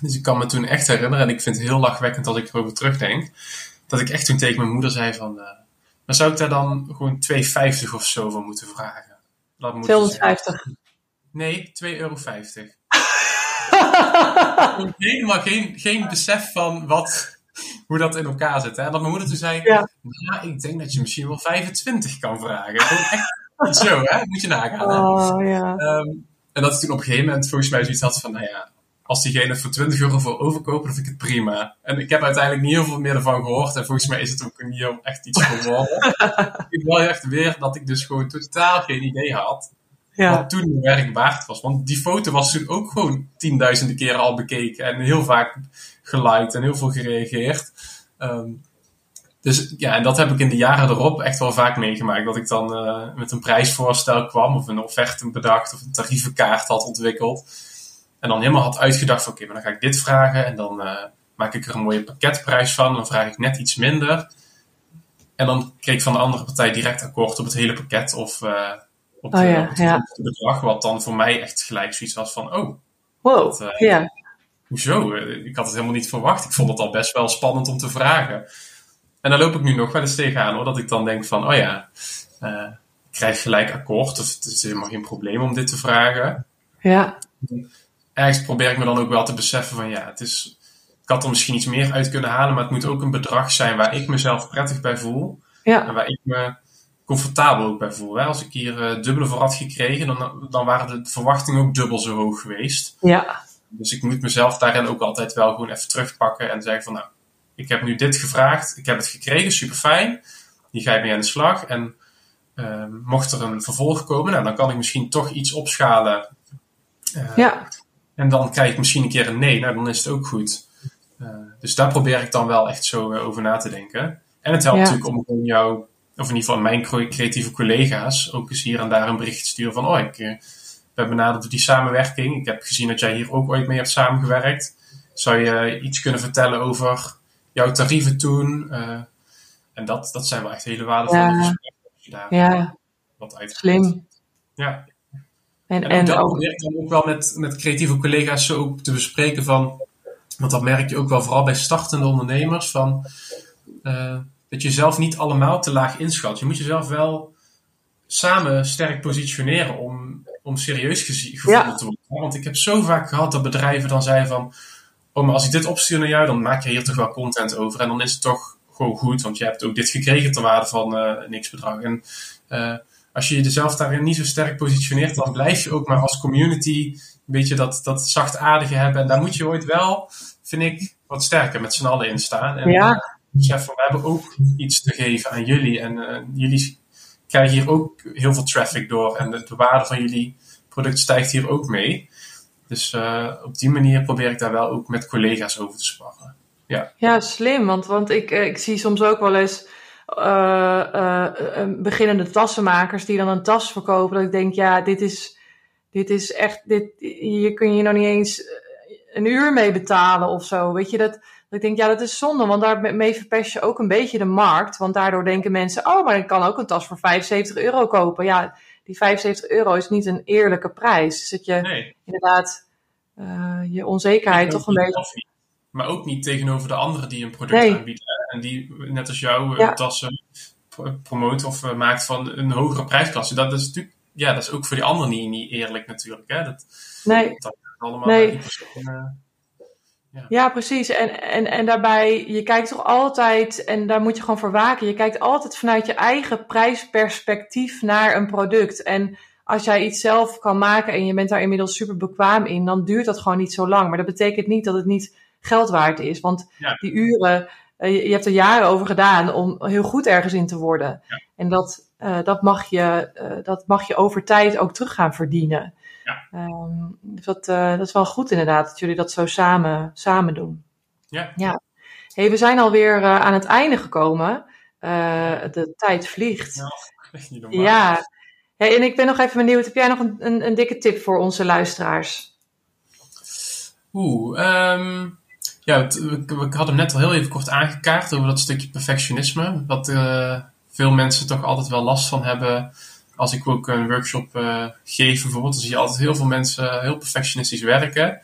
Dus ik kan me toen echt herinneren, en ik vind het heel lachwekkend als ik erover terugdenk, dat ik echt toen tegen mijn moeder zei van, uh, maar zou ik daar dan gewoon 2,50 of zo voor moeten vragen? Dat moet 250? Nee, 2,50 euro. Helemaal geen, geen besef van wat, hoe dat in elkaar zit. Hè? Dat mijn moeder toen zei, ja. nou, ik denk dat je misschien wel 25 kan vragen. Echt zo, hè? moet je nagaan. Hè? Oh, ja. Um, en dat ik toen op een gegeven moment volgens mij zoiets had van, nou ja, als diegene voor 20 euro voor overkopen, dan vind ik het prima. En ik heb uiteindelijk niet heel veel meer ervan gehoord. En volgens mij is het ook niet heel echt iets geworden. ik wil echt weer dat ik dus gewoon totaal geen idee had. Ja. Wat toen werk waard was. Want die foto was toen ook gewoon tienduizenden keren al bekeken. En heel vaak geliked en heel veel gereageerd. Um, dus ja, en dat heb ik in de jaren erop echt wel vaak meegemaakt. Dat ik dan uh, met een prijsvoorstel kwam, of een offerte bedacht, of een tarievenkaart had ontwikkeld. En dan helemaal had uitgedacht van oké, okay, maar dan ga ik dit vragen en dan uh, maak ik er een mooie pakketprijs van. Dan vraag ik net iets minder. En dan kreeg ik van de andere partij direct akkoord op het hele pakket of uh, op, de, oh ja, op het ja. bedrag. Wat dan voor mij echt gelijk zoiets was van oh, wow, dat, uh, ja. hoezo? Ik had het helemaal niet verwacht. Ik vond het al best wel spannend om te vragen. En daar loop ik nu nog wel eens tegenaan hoor. Dat ik dan denk van oh ja, ik krijg gelijk akkoord. Of het is helemaal geen probleem om dit te vragen. Ja ergens probeer ik me dan ook wel te beseffen van ja, het is, ik had er misschien iets meer uit kunnen halen, maar het moet ook een bedrag zijn waar ik mezelf prettig bij voel. Ja. En waar ik me comfortabel ook bij voel. Hè? Als ik hier uh, dubbele voor had gekregen, dan, dan waren de verwachtingen ook dubbel zo hoog geweest. Ja. Dus ik moet mezelf daarin ook altijd wel gewoon even terugpakken en zeggen van nou, ik heb nu dit gevraagd, ik heb het gekregen, super fijn. Die ga ik mee aan de slag. En uh, mocht er een vervolg komen, nou, dan kan ik misschien toch iets opschalen. Uh, ja. En dan krijg ik misschien een keer een nee, nou dan is het ook goed. Uh, dus daar probeer ik dan wel echt zo over na te denken. En het helpt ja. natuurlijk om gewoon jou, of in ieder geval mijn creatieve collega's, ook eens hier en daar een bericht te sturen van, oh, ik ben benaderd door die samenwerking. Ik heb gezien dat jij hier ook ooit mee hebt samengewerkt. Zou je iets kunnen vertellen over jouw tarieven toen? Uh, en dat, dat zijn wel echt hele waardevolle ja. gesprekken. Als je daar ja. wat uit Slim. Ja. En, En, en dat ook, probeer ik dan ook wel met, met creatieve collega's zo ook te bespreken van, want dat merk je ook wel vooral bij startende ondernemers, van uh, dat je zelf niet allemaal te laag inschat. Je moet jezelf wel samen sterk positioneren om, om serieus gevonden Ja. te worden. Want ik heb zo vaak gehad dat bedrijven dan zeiden van, oh maar als ik dit opstuur naar jou, dan maak je hier toch wel content over. En dan is het toch gewoon goed, want je hebt ook dit gekregen ter waarde van uh, niks bedrag. En uh, als je jezelf daarin niet zo sterk positioneert, dan blijf je ook maar als community een beetje dat, dat zachtaardige hebben. En daar moet je ooit wel, vind ik, wat sterker met z'n allen in staan. En Ja. besef van, we hebben ook iets te geven aan jullie. En uh, jullie krijgen hier ook heel veel traffic door. En de, de waarde van jullie product stijgt hier ook mee. Dus uh, op die manier probeer ik daar wel ook met collega's over te sparren. Ja, Ja, slim. Want, want ik, eh, ik zie soms ook wel eens eh, eh, eh, beginnende tassenmakers die dan een tas verkopen. Dat ik denk, ja, dit is, dit is echt, dit, hier kun je nog niet eens een uur mee betalen of zo. Weet je, dat, dat ik denk, ja, dat is zonde. Want daarmee verpest je ook een beetje de markt. Want daardoor denken mensen, oh, maar ik kan ook een tas voor 75 euro kopen. Ja, die 75 euro is niet een eerlijke prijs. Dus dat je nee. inderdaad je onzekerheid toch een beetje... Niet. Maar ook niet tegenover de anderen die een product Nee. aanbieden. En die, net als jou, eh, Ja. tassen pro- promoot of eh, maakt van een hogere prijsklasse. Dat is natuurlijk, ja, dat is ook voor die anderen niet, niet eerlijk natuurlijk. Hè? Dat, Nee. dat allemaal Nee. eh, Ja, precies. En, en, en daarbij, je kijkt toch altijd, en daar moet je gewoon voor waken, je kijkt altijd vanuit je eigen prijsperspectief naar een product. En als jij iets zelf kan maken en je bent daar inmiddels super bekwaam in, dan duurt dat gewoon niet zo lang. Maar dat betekent niet dat het niet geld waard is. Want Ja. die uren, je, je hebt er jaren over gedaan om heel goed ergens in te worden. Ja. En dat, eh, dat, mag je, eh, dat mag je over tijd ook terug gaan verdienen. Ja. Ehm, dus dat, eh, dat is wel goed inderdaad, dat jullie dat zo samen, samen doen. Ja. ja. Hey, we zijn alweer aan het einde gekomen. De tijd vliegt. Ja, niet normaal. Ja. Hey, en ik ben nog even benieuwd, heb jij nog een, een, een dikke tip voor onze luisteraars? Oeh, um, ja, we hadden hem net al heel even kort aangekaart over dat stukje perfectionisme. Wat uh, veel mensen toch altijd wel last van hebben. Als ik ook een workshop uh, geef bijvoorbeeld, dan zie je altijd heel veel mensen heel perfectionistisch werken.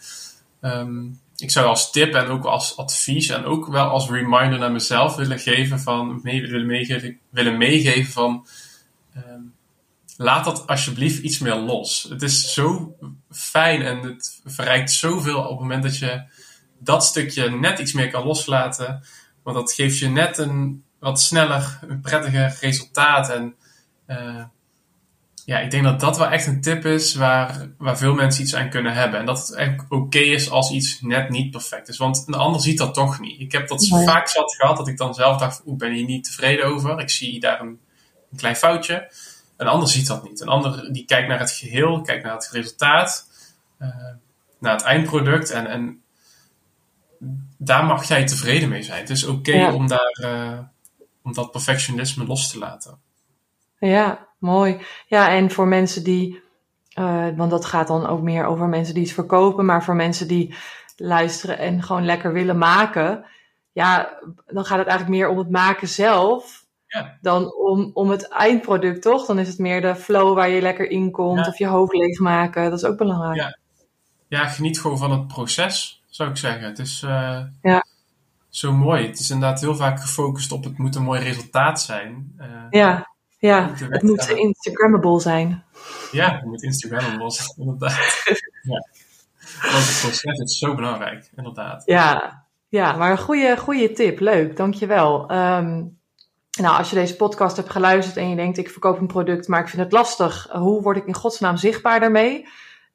Um, ik zou als tip en ook als advies en ook wel als reminder naar mezelf willen geven van, willen, meegeven, willen meegeven van, um, laat dat alsjeblieft iets meer los. Het is zo fijn en het verrijkt zoveel op het moment dat je dat stukje net iets meer kan loslaten. Want dat geeft je net een wat sneller, een prettiger resultaat. En uh, ja, ik denk dat dat wel echt een tip is waar, waar veel mensen iets aan kunnen hebben. En dat het eigenlijk oké okay is als iets net niet perfect is. Want een ander ziet dat toch niet. Ik heb dat vaak zat gehad dat ik dan zelf dacht, ik ben hier niet tevreden over. Ik zie daar een, een klein foutje. Een ander ziet dat niet. Een ander die kijkt naar het geheel, kijkt naar het resultaat, uh, naar het eindproduct. En, en daar mag jij tevreden mee zijn. Het is oké okay Ja. om, daar, uh, om dat perfectionisme los te laten. Ja, mooi. Ja, en voor mensen die, uh, want dat gaat dan ook meer over mensen die het verkopen, maar voor mensen die luisteren en gewoon lekker willen maken, ja, dan gaat het eigenlijk meer om het maken zelf Ja. dan om, om het eindproduct, toch? Dan is het meer de flow waar je lekker in komt Ja. of je hoofd leegmaken. Dat is ook belangrijk. Ja. Ja, geniet gewoon van het proces, zou ik zeggen. Het is uh, Ja. zo mooi. Het is inderdaad heel vaak gefocust op het moet een mooi resultaat zijn. Uh, Ja, ja. Moet het moet. Instagrammable zijn. Ja, het moet Instagrammable zijn, inderdaad. ja. Want het proces is zo belangrijk, inderdaad. Ja, ja maar een goede, goede tip. Leuk, dankjewel. Um, Nou, als je deze podcast hebt geluisterd en je denkt ik verkoop een product, maar ik vind het lastig, hoe word ik in godsnaam zichtbaar daarmee?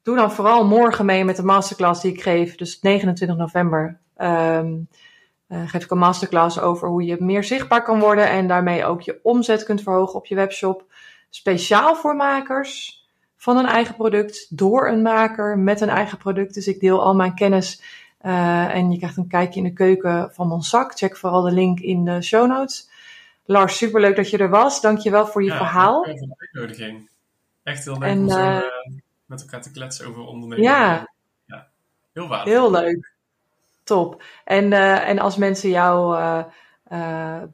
Doe dan vooral morgen mee met de masterclass die ik geef, dus 29 november. Um, uh, geef ik een masterclass over hoe je meer zichtbaar kan worden en daarmee ook je omzet kunt verhogen op je webshop. Speciaal voor makers van een eigen product, door een maker met een eigen product. Dus ik deel al mijn kennis uh, en je krijgt een kijkje in de keuken van mijn zak. Check vooral de link in de show notes. Lars, superleuk dat je er was. Dankjewel voor je ja, verhaal. Voor de uitnodiging. Echt heel leuk en, om zo uh, met elkaar te kletsen over ondernemen. Ja. ja. Heel waardevol. Heel leuk. Top. En, uh, en als mensen jouw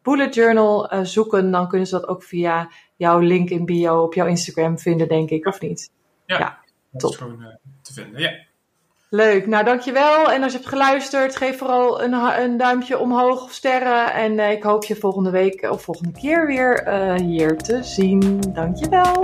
bullet journal zoeken, dan kunnen ze dat ook via jouw link in bio op jouw Instagram vinden, denk ik, of niet? Ja, ja dat top. is gewoon te vinden, ja. Leuk, nou dankjewel. En als je hebt geluisterd, geef vooral een, een duimpje omhoog of sterren. En uh, ik hoop je volgende week of volgende keer weer uh, hier te zien. Dankjewel.